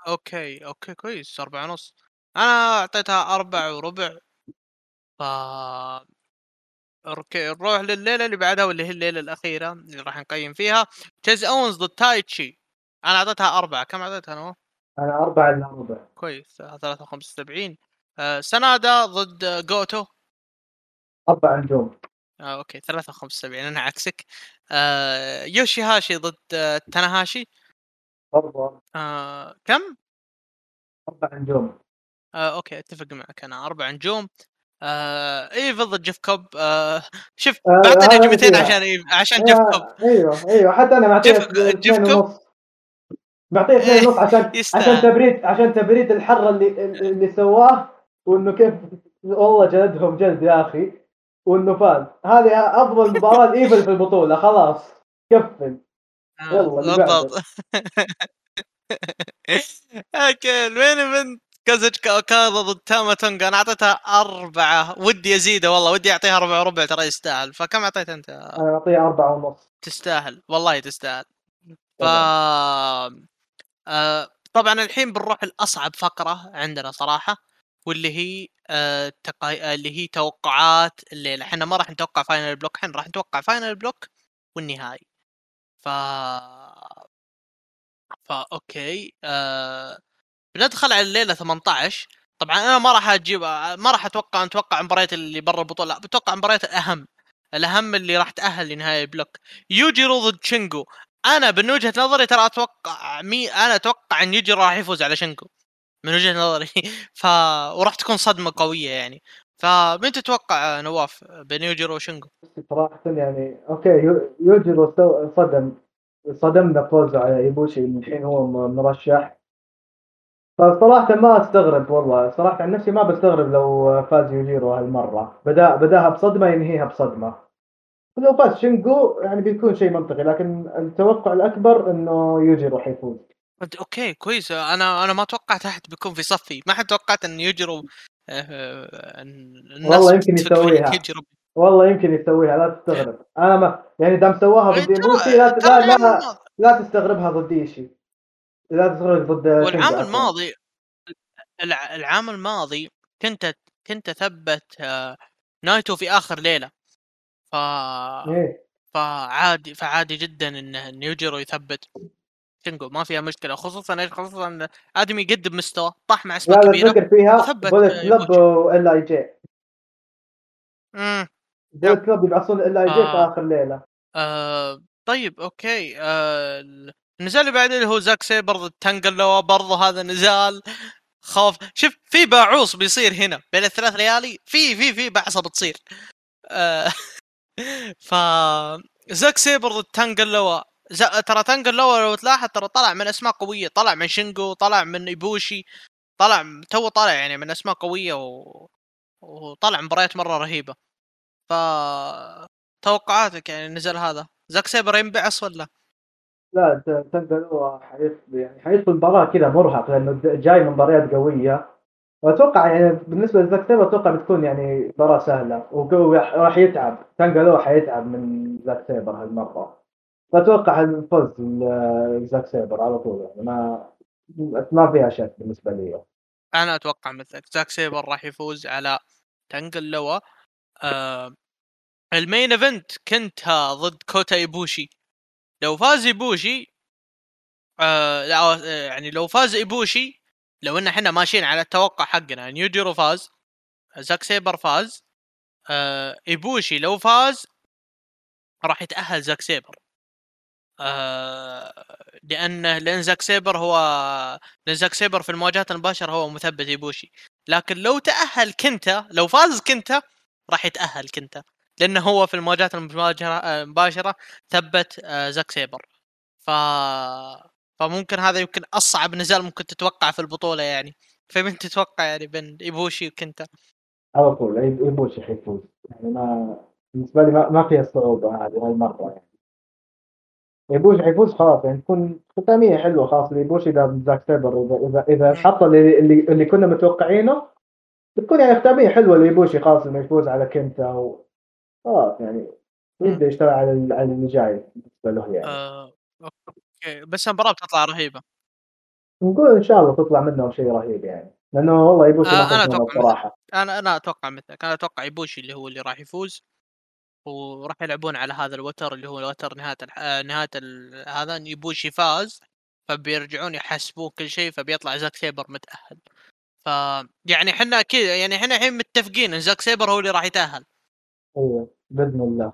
[SPEAKER 1] أوكي أوكي كويس أربعة ونص. أنا أعطيتها أربعة وربع. ف أوكي نروح لليلة اللي بعدها واللي هي الليلة الأخيرة اللي راح نقيم فيها. تشيز اونز ضد تايتشي أنا أعطيتها أربعة. كم اعطيتها أنا
[SPEAKER 2] أنا أربعة إلا ربع.
[SPEAKER 1] كويس 73 آه سنادا ضد جوتو؟
[SPEAKER 2] أربع نجوم
[SPEAKER 1] آه أوكي 73 أنا عكسك. آه يوشي هاشي ضد آه تاناهاشي
[SPEAKER 2] برضه
[SPEAKER 1] آه كم؟
[SPEAKER 2] أربع نجوم
[SPEAKER 1] آه أوكي أتفق معك أنا أربع نجوم آه إيفل ضد جيف كوب. آه شوف
[SPEAKER 2] آه،
[SPEAKER 1] نجمتين
[SPEAKER 2] فيها.
[SPEAKER 1] عشان إيف- عشان جيف كوب.
[SPEAKER 2] آه، أيوه أيوه حتى أنا معطيه
[SPEAKER 1] جيف- جيف كوب.
[SPEAKER 2] معطيه اثنين
[SPEAKER 1] إيه،
[SPEAKER 2] ونص عشان. *laughs* عشان تبريد عشان تبريد الحره اللي اللي سواه وإنه كيف والله جلدهم جلد يا أخي. وإنه فاز. هذه أفضل مباراة *laughs* ايفل في البطولة. خلاص. كفل يلا اللي بعده.
[SPEAKER 1] بالضبط *laughs* أوكي ال main event. كازوتشكا اوكادا ضد تاما تونغا. أنا أعطيتها أربعة. ودي أزيده والله. ودي أعطيها اربعه وربع ترى يستاهل. فكم أعطيت أنت؟
[SPEAKER 2] أنا اعطيه أربعة ونص.
[SPEAKER 1] تستاهل. والله تستاهل. ف. آه طبعا الحين بنروح الاصعب فقرة عندنا صراحة واللي هي آه تقا... اللي هي توقعات الليلة. إحنا ما راح نتوقع final block إحنا راح نتوقع final block والنهائي. ف فا أوكي آه... بندخل على الليلة 18 طبعا أنا ما راح أجيب ما راح أتوقع أتوقع المباريات اللي برا البطولة لا بتوقع المباريات الأهم. الأهم اللي راح تأهل لنهائي ال block يوجيرو ضد شينجو أنا من وجهة نظري ترى أتوقع مي أنا أتوقع إن يوجيرو راح يفوز على شينجو من وجهة نظري. *laughs* ف وراح تكون صدمة قوية يعني. فمين تتوقع نواف بين يوجيرو وشينجو؟
[SPEAKER 2] صراحة يعني أوكي يو- يوجيرو صدم. صدمنا فوزه على إيبوشي الحين هو مرشح. فصراحة ما أستغرب والله. صراحة عن نفسي ما بستغرب لو فاز يوجيرو هالمرة. بدا بداها بصدمة ينهيها بصدمة. لو فاز شينجو يعني بيكون شيء منطقي لكن التوقع الأكبر إنه يوجيرو حيفوز
[SPEAKER 1] قلت أوكي كويس. أنا أنا ما توقعت أحد بيكون في صفي. ما حد توقعت إن يوجيرو آه، إن- الناس
[SPEAKER 2] والله يمكن يسويها. والله يمكن يسويها لا تستغرب. أنا ما يعني دام سواها ضد
[SPEAKER 1] ترى-
[SPEAKER 2] ايبوشي لا لا, لا, لا تستغربها ضد ايشي لا تستغرب ضد
[SPEAKER 1] والعام. الماضي الع- العام الماضي كنت كنت أثبت آه، نايتو في آخر ليلة. ف
[SPEAKER 2] إيه.
[SPEAKER 1] فعادي فعادي جدا إن إن يوجيرو يثبت. شينجو ما فيها مشكلة. خصوصا إيش؟ خصوصا آدمي يقدم مستوى طاح مع
[SPEAKER 2] لا
[SPEAKER 1] اسماء
[SPEAKER 2] لا
[SPEAKER 1] كبيره
[SPEAKER 2] تفكر فيها
[SPEAKER 1] Bullet
[SPEAKER 2] Club. و LIJ.
[SPEAKER 1] مم.
[SPEAKER 2] Bullet Club يبعثون LIJ في. آخر ليلة.
[SPEAKER 1] آه طيب أوكي. آه النزال اللي بعده اللي هو زاك سيبر ضد تانجلوا برضه هذا نزال. خوف. شوف في باعوص بيصير هنا. بين الثلاث ليالي في في في بعصة بتصير. آه. *laughs* ف زاك سيبر ضد تانجلوا ز... ترى تانجلوا لو تلاحظ ترى طلع من أسماء قوية. طلع من شينجو طلع من إيبوشي طلع تو طلع يعني من أسماء قوية و... وطلع مباريات مرة رهيبة. ف توقعاتك يعني النزال هذا. زاك سيبر ينبعص ولا؟
[SPEAKER 2] تانجلوا حيدخل يعني حيدخل مباراه كذا مرهق لأنه جاي من مباريات قوية. وأتوقع يعني بالنسبة سيبر أتوقع بتكون يعني مباراه سهلة. وراح يتعب. تانجلوا حيتعب من زاك سيبر هالمرة. فأتوقع الفوز لزاك سيبر على طول يعني. ما ما فيها شك بالنسبة لي.
[SPEAKER 1] أنا أتوقع مثلك زاك سيبر راح يفوز على تانجلوا آه ال main event كنتا ضد كوتا إيبوشي. لو فاز إيبوشي آه، يعني لو فاز إيبوشي لو إن إحنا ماشيين على التوقع حقنا إن يوجيرو فاز زاك سيبر فاز آه إيبوشي لو فاز راح يتأهل زاك سيبر. آه لأن زاك سيبر هو لأن زاك سيبر في المواجهات المباشرة هو مثبت إيبوشي. لكن لو تأهل كنتا لو فاز كنتا راح يتأهل كنتا. لأنه هو في المواجهات المباشرة آه، ثبت آه، زاك سيبر. ف فممكن هذا يمكن أصعب نزال ممكن تتوقع في البطولة يعني. فمن تتوقع يعني بين إيبوشي وكنتا؟
[SPEAKER 2] على طول إيبوشي حيفوز يعني ما بالنسبة لي ما, ما فيها صعوبة هذه هاي المرة يعني. إيبوشي حيفوز خلاص يعني تكون ختاميه حلوة خلاص ايبوشي إذا زاك سيبر اذا إذا اذا حط اللي, اللي اللي كنا متوقعينه بتكون يعني ختاميه حلوة لإيبوشي خلاص إنه يفوز على كنتا و... خلاص يعني يبدأ يشتغل على اللي جاي بالنسبة له يعني.
[SPEAKER 1] آه، okay بس المباراة بتطلع رهيبة.
[SPEAKER 2] نقول إن شاء الله تطلع منهم شيء رهيب يعني لأنه والله ايبوشي
[SPEAKER 1] آه، أتوقع
[SPEAKER 2] بصراحه
[SPEAKER 1] أنا أنا أتوقع مثلك أنا أتوقع ايبوشي اللي هو اللي راح يفوز وراح يلعبون على هذا الوتر اللي هو الوتر نهاية الح... آه، نهاية ال... هذا إن ايبوشي فاز فبيرجعون يحسبون كل شيء فبيطلع زاك سيبر متأهل. ف يعني إحنا كذا يعني إحنا الحين متفقين إن زاك سيبر هو اللي راح يتأهل.
[SPEAKER 2] أيوه بإذن الله.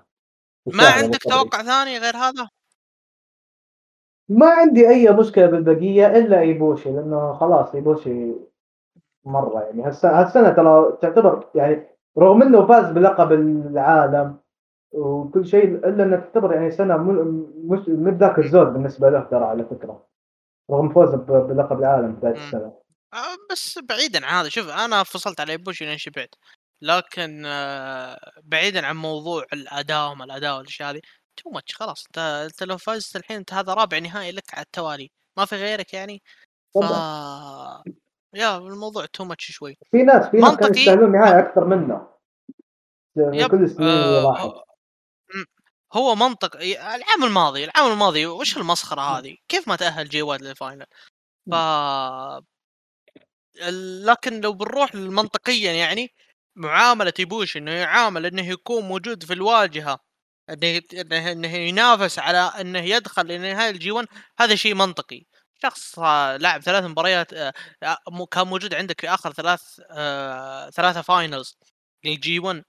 [SPEAKER 1] ما عندك. توقع ثاني غير هذا؟
[SPEAKER 2] ما عندي أي مشكلة بالبقية إلا إيبوشي لأنه خلاص إيبوشي مرة يعني. هالسنة, ترى تعتبر يعني رغم إنه فاز بلقب العالم وكل شيء إلا انها تعتبر يعني سنة مش مو بذاك الزود بالنسبة له ترى على فكرة رغم فوزه بلقب العالم بدايه. السنة.
[SPEAKER 1] آه، بس بعيدا عن هذا شوف أنا فصلت على إيبوشي لين شبعت لكن آه، بعيدا عن موضوع الأداء وما الأداء والأشياء هذه too much خلاص. أنت أنت لو فزت الحين أنت هذا رابع نهائي لك على التوالي. ما في غيرك يعني؟ ف يا الموضوع too much شوي.
[SPEAKER 2] في ناس في ناس كانوا. يستاهلون نهايه أكثر منه في
[SPEAKER 1] yep،
[SPEAKER 2] كل السنين
[SPEAKER 1] آه، هو منطق العام الماضي العام الماضي وش المسخرة هذه؟ كيف ما تأهل جي وايت لل final ف لكن لو بنروح منطقيا يعني معاملة إيبوشي إنه يعامل إنه يكون موجود في الواجهة. إنه إنه ينافس على إنه يدخل لنهايه الجي 1 هذا شيء منطقي. شخص لعب ثلاث مباريات آه، آه، كان موجود عندك في آخر ثلاث آه، ثلاثة finals للجي 1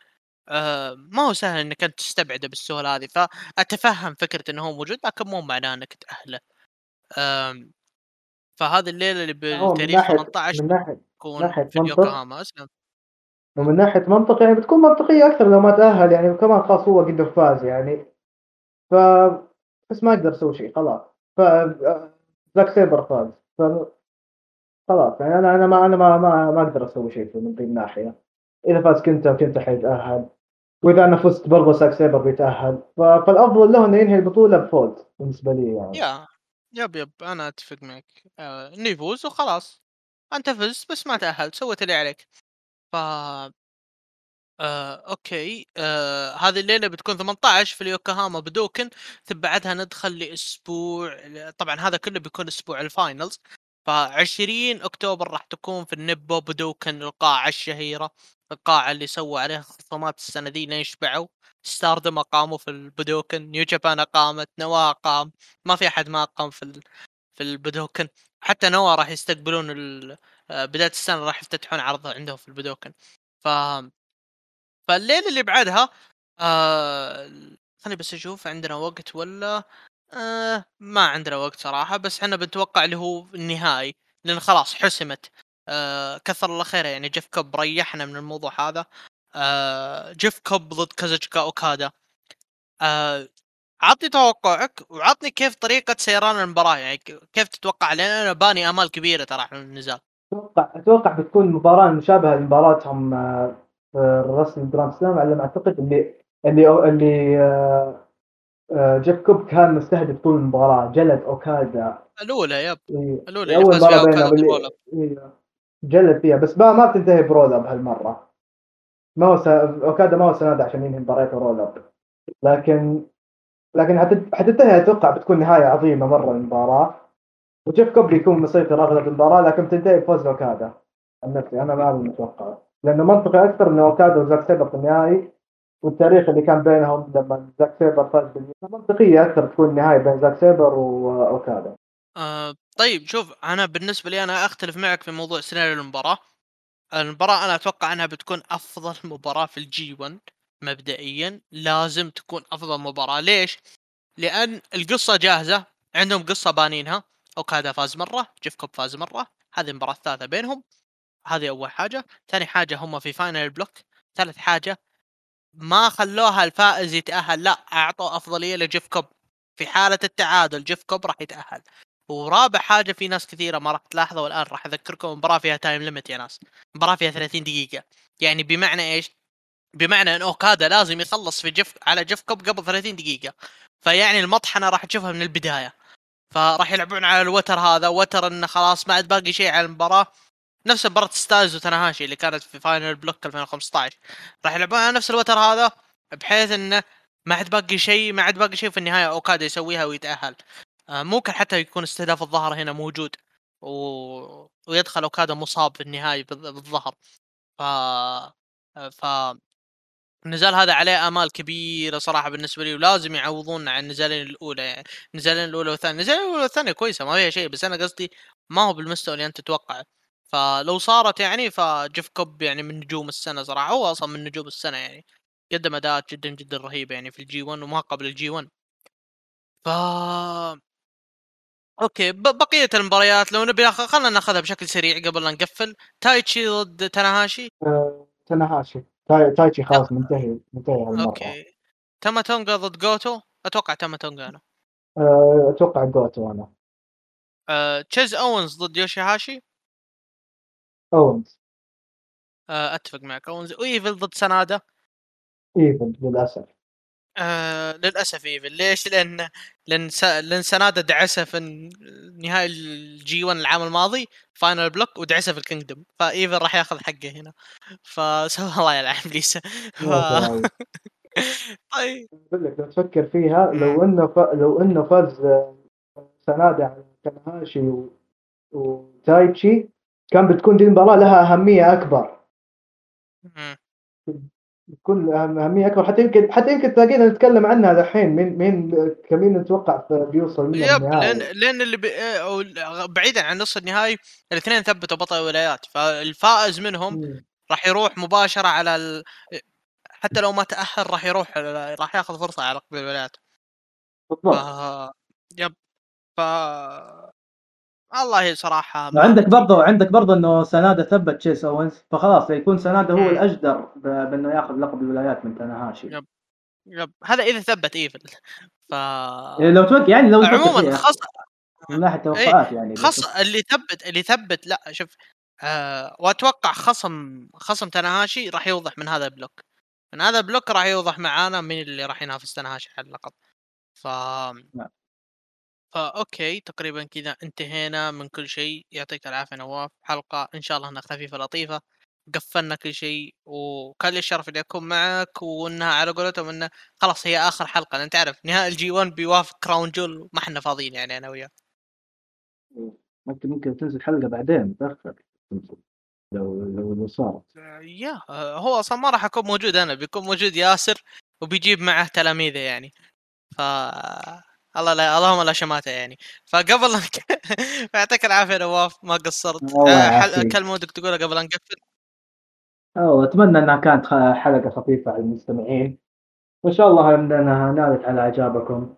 [SPEAKER 1] آه، ما هو سهل إنك أنت تستبعده بالسهولة هذه. فأتفهم فكرة إنه هو موجود لكن مو معناه إنك تأهله. فهذه الليلة اللي
[SPEAKER 2] من
[SPEAKER 1] بالتاريخ
[SPEAKER 2] ناحية
[SPEAKER 1] 18
[SPEAKER 2] من
[SPEAKER 1] ناحية
[SPEAKER 2] ناحية
[SPEAKER 1] في
[SPEAKER 2] منطق. ومن ناحية منطق يعني بتكون منطقية أكثر لو ما تأهل يعني كمان خلاص هو قد فاز يعني. ف بس ما أقدر أسوي شيء خلاص. ف زاك سيبر فاز. ف خلاص يعني أنا أنا ما أنا ما ما, ما أقدر أسوي شيء من ذي الناحية. إذا فاز كنتا كنتا حيتأهل. وإذا أنا فزت برضه زاك سيبر بيتأهل. فالأفضل له إنه ينهي البطولة بفوز بالنسبة لي يعني.
[SPEAKER 1] يا yep yep. أنا أتفق معك. آه، إنه يفوز وخلاص. أنت فزت بس ما تاهلت سويت اللي عليك. ف آه، okay آه، هذه الليلة بتكون 18 في اليوكوهاما بدوكن ثم بعدها ندخل لأسبوع طبعا هذا كله بيكون أسبوع ال finals ف 20 أكتوبر راح تكون في النيبون بدوكن القاعة الشهيرة القاعة اللي سووا عليها خصومات السنة دي لين ستاردم أقاموا في البدوكن نيو جابان أقامت نوا أقام ما في أحد ما أقام في. في البدوكن حتى نوا راح يستقبلون ال... آه، بداية السنة راح يفتتحون عرض عندهم في البدوكن. ف فالليلة اللي بعدها آه خليني بس أشوف عندنا وقت ولا آه ما عندنا وقت صراحة بس إحنا بنتوقع اللي هو النهائي لأن خلاص حسمت. آه كثر الله خيرة يعني جيف كوب ريحنا من الموضوع هذا. آه جيف كوب ضد كازوتشكا أوكادا. آه عطني توقعك وعطني كيف طريقة سيران المباراة يعني كيف تتوقع؟ لأن أنا باني آمال كبيرة ترى على النزال
[SPEAKER 2] أتوقع أتوقع بتكون مباراة مشابهة لمباراتهم آه، في الرسل جراند سلام على ما أعتقد اللي اللي اللي آه، آه، جيف كوب كان مستهدف طول المباراة جلد
[SPEAKER 1] أوكادا. الأولى
[SPEAKER 2] yep.
[SPEAKER 1] الأولى اللي
[SPEAKER 2] أول
[SPEAKER 1] فاز فيها
[SPEAKER 2] مره بينهم جلد فيها بس ما ما بتنتهي ب roll up هالمره ما هو س... أوكادا ما هو سند عشان ينهي مباريته roll up لكن لكن حتنتهي أتوقع بتكون نهاية عظيمة مرة للمباراه وجيف كوب بيكون مسيطر اغلب المباراة لكن بتنتهي بفوز اوكادا عن نفسي أنا ما متوقع لأنه منطقي أكثر انه اوكادا وزاك سيبر في النهائي والتاريخ اللي كان بينهم لما زاك سيبر فاز بالنهائي منطقية أكثر تكون النهايه بين زاك سيبر وأوكادا.
[SPEAKER 1] آه طيب شوف أنا بالنسبة لي أنا أختلف معك في موضوع سيناريو المباراة. المباراة أنا أتوقع أنها بتكون أفضل *laughs* مباراة في الجي 1 مبدئيا. لازم تكون أفضل مباراة. ليش؟ لأن القصة جاهزة عندهم قصة بانينها. اوكادا فاز مرة جيف كوب فاز مرة هذه المباراة الثالثة بينهم هذه أول حاجة. ثاني حاجة هم في final block ثالث حاجة ما خلوها الفائز يتأهل لا أعطوا أفضلية لجيف كوب. في حالة التعادل جيف كوب راح يتأهل. ورابع حاجة في ناس كثيرة ما راح تلاحظها والان راح أذكركم المباراه فيها time limit يا ناس. المباراه فيها 30 دقيقة. يعني بمعنى إيش؟ بمعنى إن اوكادا لازم يخلص في جيف على جيف كوب قبل 30 دقيقة. فيعني المطحنة راح تشوفها من البداية. فراح يلعبون على الوتر هذا. وتر إنه خلاص ما عاد باقي شيء على المباراة. نفس مباراة ستايلز وتناهاشي اللي كانت في final block 2015 راح يلعبون على نفس الوتر هذا بحيث إنه ما عاد باقي شيء ما عاد باقي شيء في النهاية أوكادا يسويها ويتأهل. آه، ممكن حتى يكون استهداف الظهر هنا موجود. و... ويدخل أوكادا مصاب في النهاية بالظ- بالظهر. ف ف النزال هذا عليه آمال كبيرة صراحة بالنسبة لي ولازم يعوضون عن النزالين الأولى يعني النزالين الأولى والثانية النزالين الأولى والثانية كويسة ما فيها شيء بس أنا قصدي ما هو بالمستوى اللي أنت تتوقعه. فلو صارت يعني فجيف كوب يعني من نجوم السنة صراحة هو أصلا من نجوم السنة يعني قدم أداءات جدا جدا رهيبة يعني في ال G 1 وما قبل ال G 1 ف okay بقية المباريات لو نبي خلينا ناخذها بشكل سريع قبل لا نقفل. تايتشي ضد تاناهاشي
[SPEAKER 2] آه، تناهاشي. تاي- تايتشي خلاص منتهي منتهي هالمره
[SPEAKER 1] okay. تاما تونغا ضد جوتو؟ أتوقع تاما تونغا أنا.
[SPEAKER 2] آه، أتوقع جوتو أنا.
[SPEAKER 1] أه... تشيز اونز ضد يوشيهاشي؟
[SPEAKER 2] اونز
[SPEAKER 1] آه أتفق معك. وايفل ضد سناده
[SPEAKER 4] إيفل للأسف.
[SPEAKER 1] آه للأسف إيفل. ليش؟ لأن لأن س... لأن سناده دعسه في نهائي ال G 1 العام الماضي final block ودعسه في ال Kingdom. فإيفل راح ياخذ حقه هنا. فسوى *laughs* الله يلعن ابليس ف... *laughs* طيب.
[SPEAKER 4] أقول لك لو تفكر فيها لو. إنه ف... لو إنه فاز آه، سناده على تنهاشي و... وتايتشي كان بتكون دي المباراة لها
[SPEAKER 1] أهمية
[SPEAKER 4] أكبر. أهم- أهمية أكبر. حتى يمكن حتى يمكن تلاقينا نتكلم عنها دحين مين مين كمين نتوقع بيوصل منها yep
[SPEAKER 1] لأن لأن اللي بي... أو بعيدا عن نص النهائي الاثنين ثبتوا بطل الولايات. فالفائز منهم. راح يروح مباشرة على ال... حتى لو ما تأهل راح يروح راح يأخذ فرصة على لقب الولايات. ف...
[SPEAKER 4] بالضبط
[SPEAKER 1] yep ف الله صراحة ما أدري.
[SPEAKER 2] برضه عندك برضه إنه سنادة ثبت تشيس اوينز فخلاص يكون سنادة هو. الأجدر بإنه يأخذ لقب الولايات من تاناهاشي
[SPEAKER 1] yep. yep هذا إذا ثبت ايفل ف
[SPEAKER 2] إيه، لو توقع يعني لو
[SPEAKER 1] عموما
[SPEAKER 2] فيها
[SPEAKER 1] خاص
[SPEAKER 2] من ناحية توقعات يعني
[SPEAKER 1] خص اللي ثبت اللي ثبت لا شوف آه وأتوقع خصم خصم تناهاشي راح يوضح من هذا ال block من هذا ال block راح يوضح معانا مين اللي راح ينافس تناهاشي على اللقب ف
[SPEAKER 2] نعم.
[SPEAKER 1] فا okay تقريبا كذا انتهينا من كل شيء. يعطيك العافية نواف. حلقة إن شاء الله إنها خفيفة لطيفة. قفلنا كل شيء وكان لي الشرف إني أكون معك وإنها على قولتهم انه خلاص هي آخر حلقة. لأن تعرف نهائي ال G 1 بيوافق Crown Jewel ما إحنا فاضيين يعني أنا وياه
[SPEAKER 2] ممكن ممكن تنزل حلقة بعدين متأخر. لو لو لو صارت.
[SPEAKER 1] يا هو أصلا ما راح اكون موجود أنا بيكون موجود ياسر وبيجيب معه تلاميذه يعني. ف الله لا اللهم لا شماتة يعني. فقبل *laughs* يعطيك العافية نواف ما قصرت. آه، حل-. كلمة ودك تقولها قبل لا نقفل؟
[SPEAKER 2] أو أتمنى أنها كانت خ- حلقة خفيفة على المستمعين. وإن شاء الله أنها نالت على إعجابكم.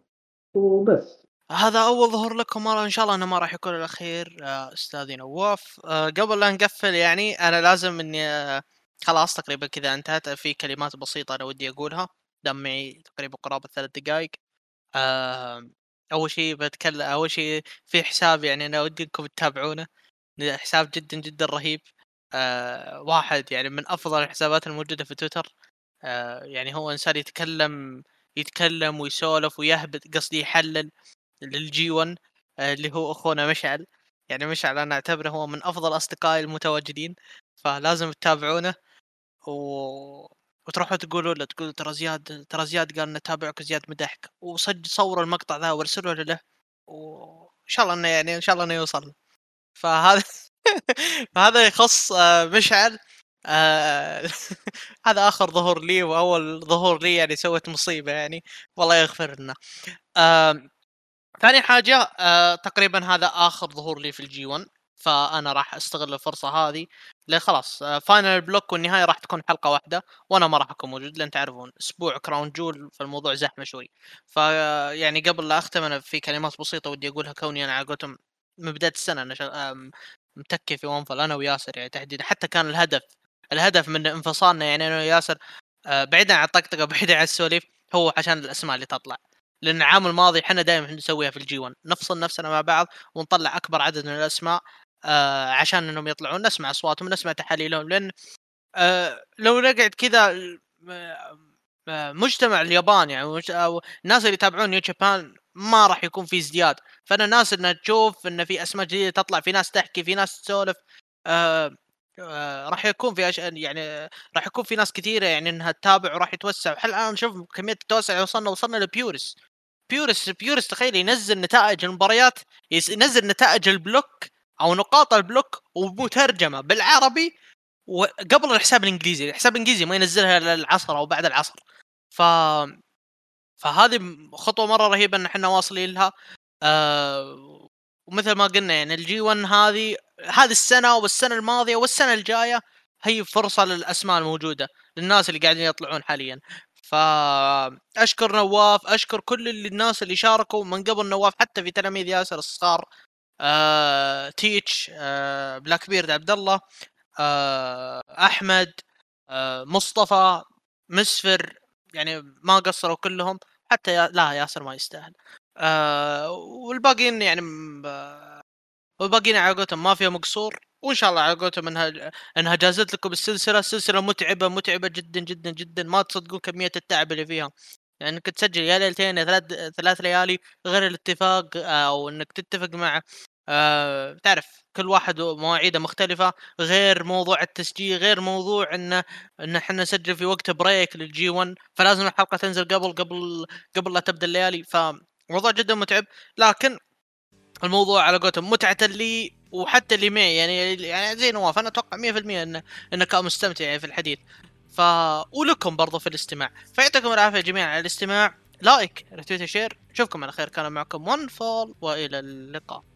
[SPEAKER 2] وبس.
[SPEAKER 1] هذا أول ظهور لكم مرة ان شاء الله إنه ما راح يكون الاخير آه، أستاذي نواف. آه، قبل لا نقفل يعني أنا لازم إني خلاص تقريبا كذا انتهت. في كلمات بسيطة أنا ودي أقولها. دام معي تقريبا قرابة ثلاث دقائق آه، أول شيء بتكلم أول شيء في حساب يعني أنا ودي إنكم تتابعونه حساب جدا جدا رهيب. آه، واحد يعني من أفضل الحسابات الموجودة في تويتر. آه، يعني هو إنسان يتكلم يتكلم ويسولف ويهبط قصدي يحلل للجي 1 آه، اللي هو أخونا مشعل. يعني مشعل أنا أعتبره هو من أفضل أصدقائي المتواجدين فلازم تتابعونه. و... وتروحوا تقولوا له تقولوا ترى زياد ترى زياد قال نتابعك زياد مدحك وصج صوروا المقطع ذا وارسلوا له وإن شاء الله إنه يعني إن شاء الله إنه يوصل. فهذا *laughs* فهذا يخص آه، مشعل. آه، *laughs* هذا آخر ظهور لي وأول ظهور لي يعني سويت مصيبة يعني. والله يغفر لنا. ثاني حاجة آه، تقريبا هذا آخر ظهور لي في ال G 1 فأنا راح أستغل الفرصة هذه خلاص آه، final block والنهاية راح تكون حلقة واحدة وأنا ما راح أكون موجود لأن تعرفون أسبوع Crown Jewel فالموضوع زحمة شوي. ف يعني قبل لا أختم أنا في كلمات بسيطة ودي أقولها كوني أنا على قولتهم من بداية السنة أنا شغ... آم، متكي في ونفل أنا وياسر يعني تحديدا. حتى كان الهدف الهدف من انفصالنا يعني أنا وياسر آه، بعيدا عن الطقطقة *laughs* بعيدا عن السواليف هو عشان الأسماء اللي تطلع. لأن العام الماضي إحنا دائما نسويها في الجي 1 نفصل نفسنا مع بعض ونطلع أكبر عدد من الأسماء آه عشان إنهم يطلعون نسمع أصواتهم نسمع تحاليلهم لأن آه لو نقعد كذا آه، آه، مجتمع اليابان يعني أو الناس اللي يتابعون New Japan ما راح يكون في ازدياد فأنا ناس انها تشوف إن في أسماء جديدة تطلع في ناس تحكي في ناس تسولف آه آه راح يكون في. يعني راح يكون في ناس كثيرة يعني إنها تتابع وراح يتوسع حل الان نشوف كمية التوسع وصلنا وصلنا لبيورس بيورس بيورس تخيل ينزل نتائج المباريات ينزل نتائج ال block أو نقاط ال block ومترجمة بالعربي وقبل الحساب الإنجليزي الحساب الإنجليزي ما ينزلها إلا العصر أو بعد العصر. ف فهذه خطوة مرة رهيبة إن إحنا واصلين لها. آه... ومثل ما قلنا يعني الجي 1 هذه هذه السنة والسنة الماضية والسنة الجاية هي فرصة للأسماء الموجودة للناس اللي قاعدين يطلعون حاليا. فاشكر نواف أشكر كل اللي الناس اللي شاركوا من قبل نواف حتى في تلاميذ ياسر الصغار. آه، تيتش آه، Black Bird عبد الله آه، أحمد مصطفى مسفر يعني ما قصروا كلهم حتى يا... لا ياسر ما يستاهل. والباقيين يعني والباقيين على قولتهم ما فيهم مقصور وإن شاء الله على قولتهم إنها إنها جازت لكم السلسلة. السلسلة متعبة متعبة جدا جدا جدا. ما تصدقون كمية التعب اللي فيها. يعني إنك تسجل يا ليلتين يا ثلاث ثلاث ليالي غير الاتفاق أو إنك تتفق مع آه تعرف كل واحد مواعيده مختلفة غير موضوع التسجيل غير موضوع إنه إن إحنا نسجل في وقت بريك للجي 1 فلازم الحلقة تنزل قبل قبل قبل لا تبدأ الليالي. فموضوع جدا متعب لكن الموضوع على قولتهم متعة اللي وحتى اللي معي. يعني يعني زي نواف أنا أتوقع 100% انه إنك مستمتع يعني في الحديث. ف ولكم برضو في الاستماع. فيعطيكم العافية جميعا على الاستماع. like retweet share أشوفكم على خير. كان معكم ون فول وإلى اللقاء.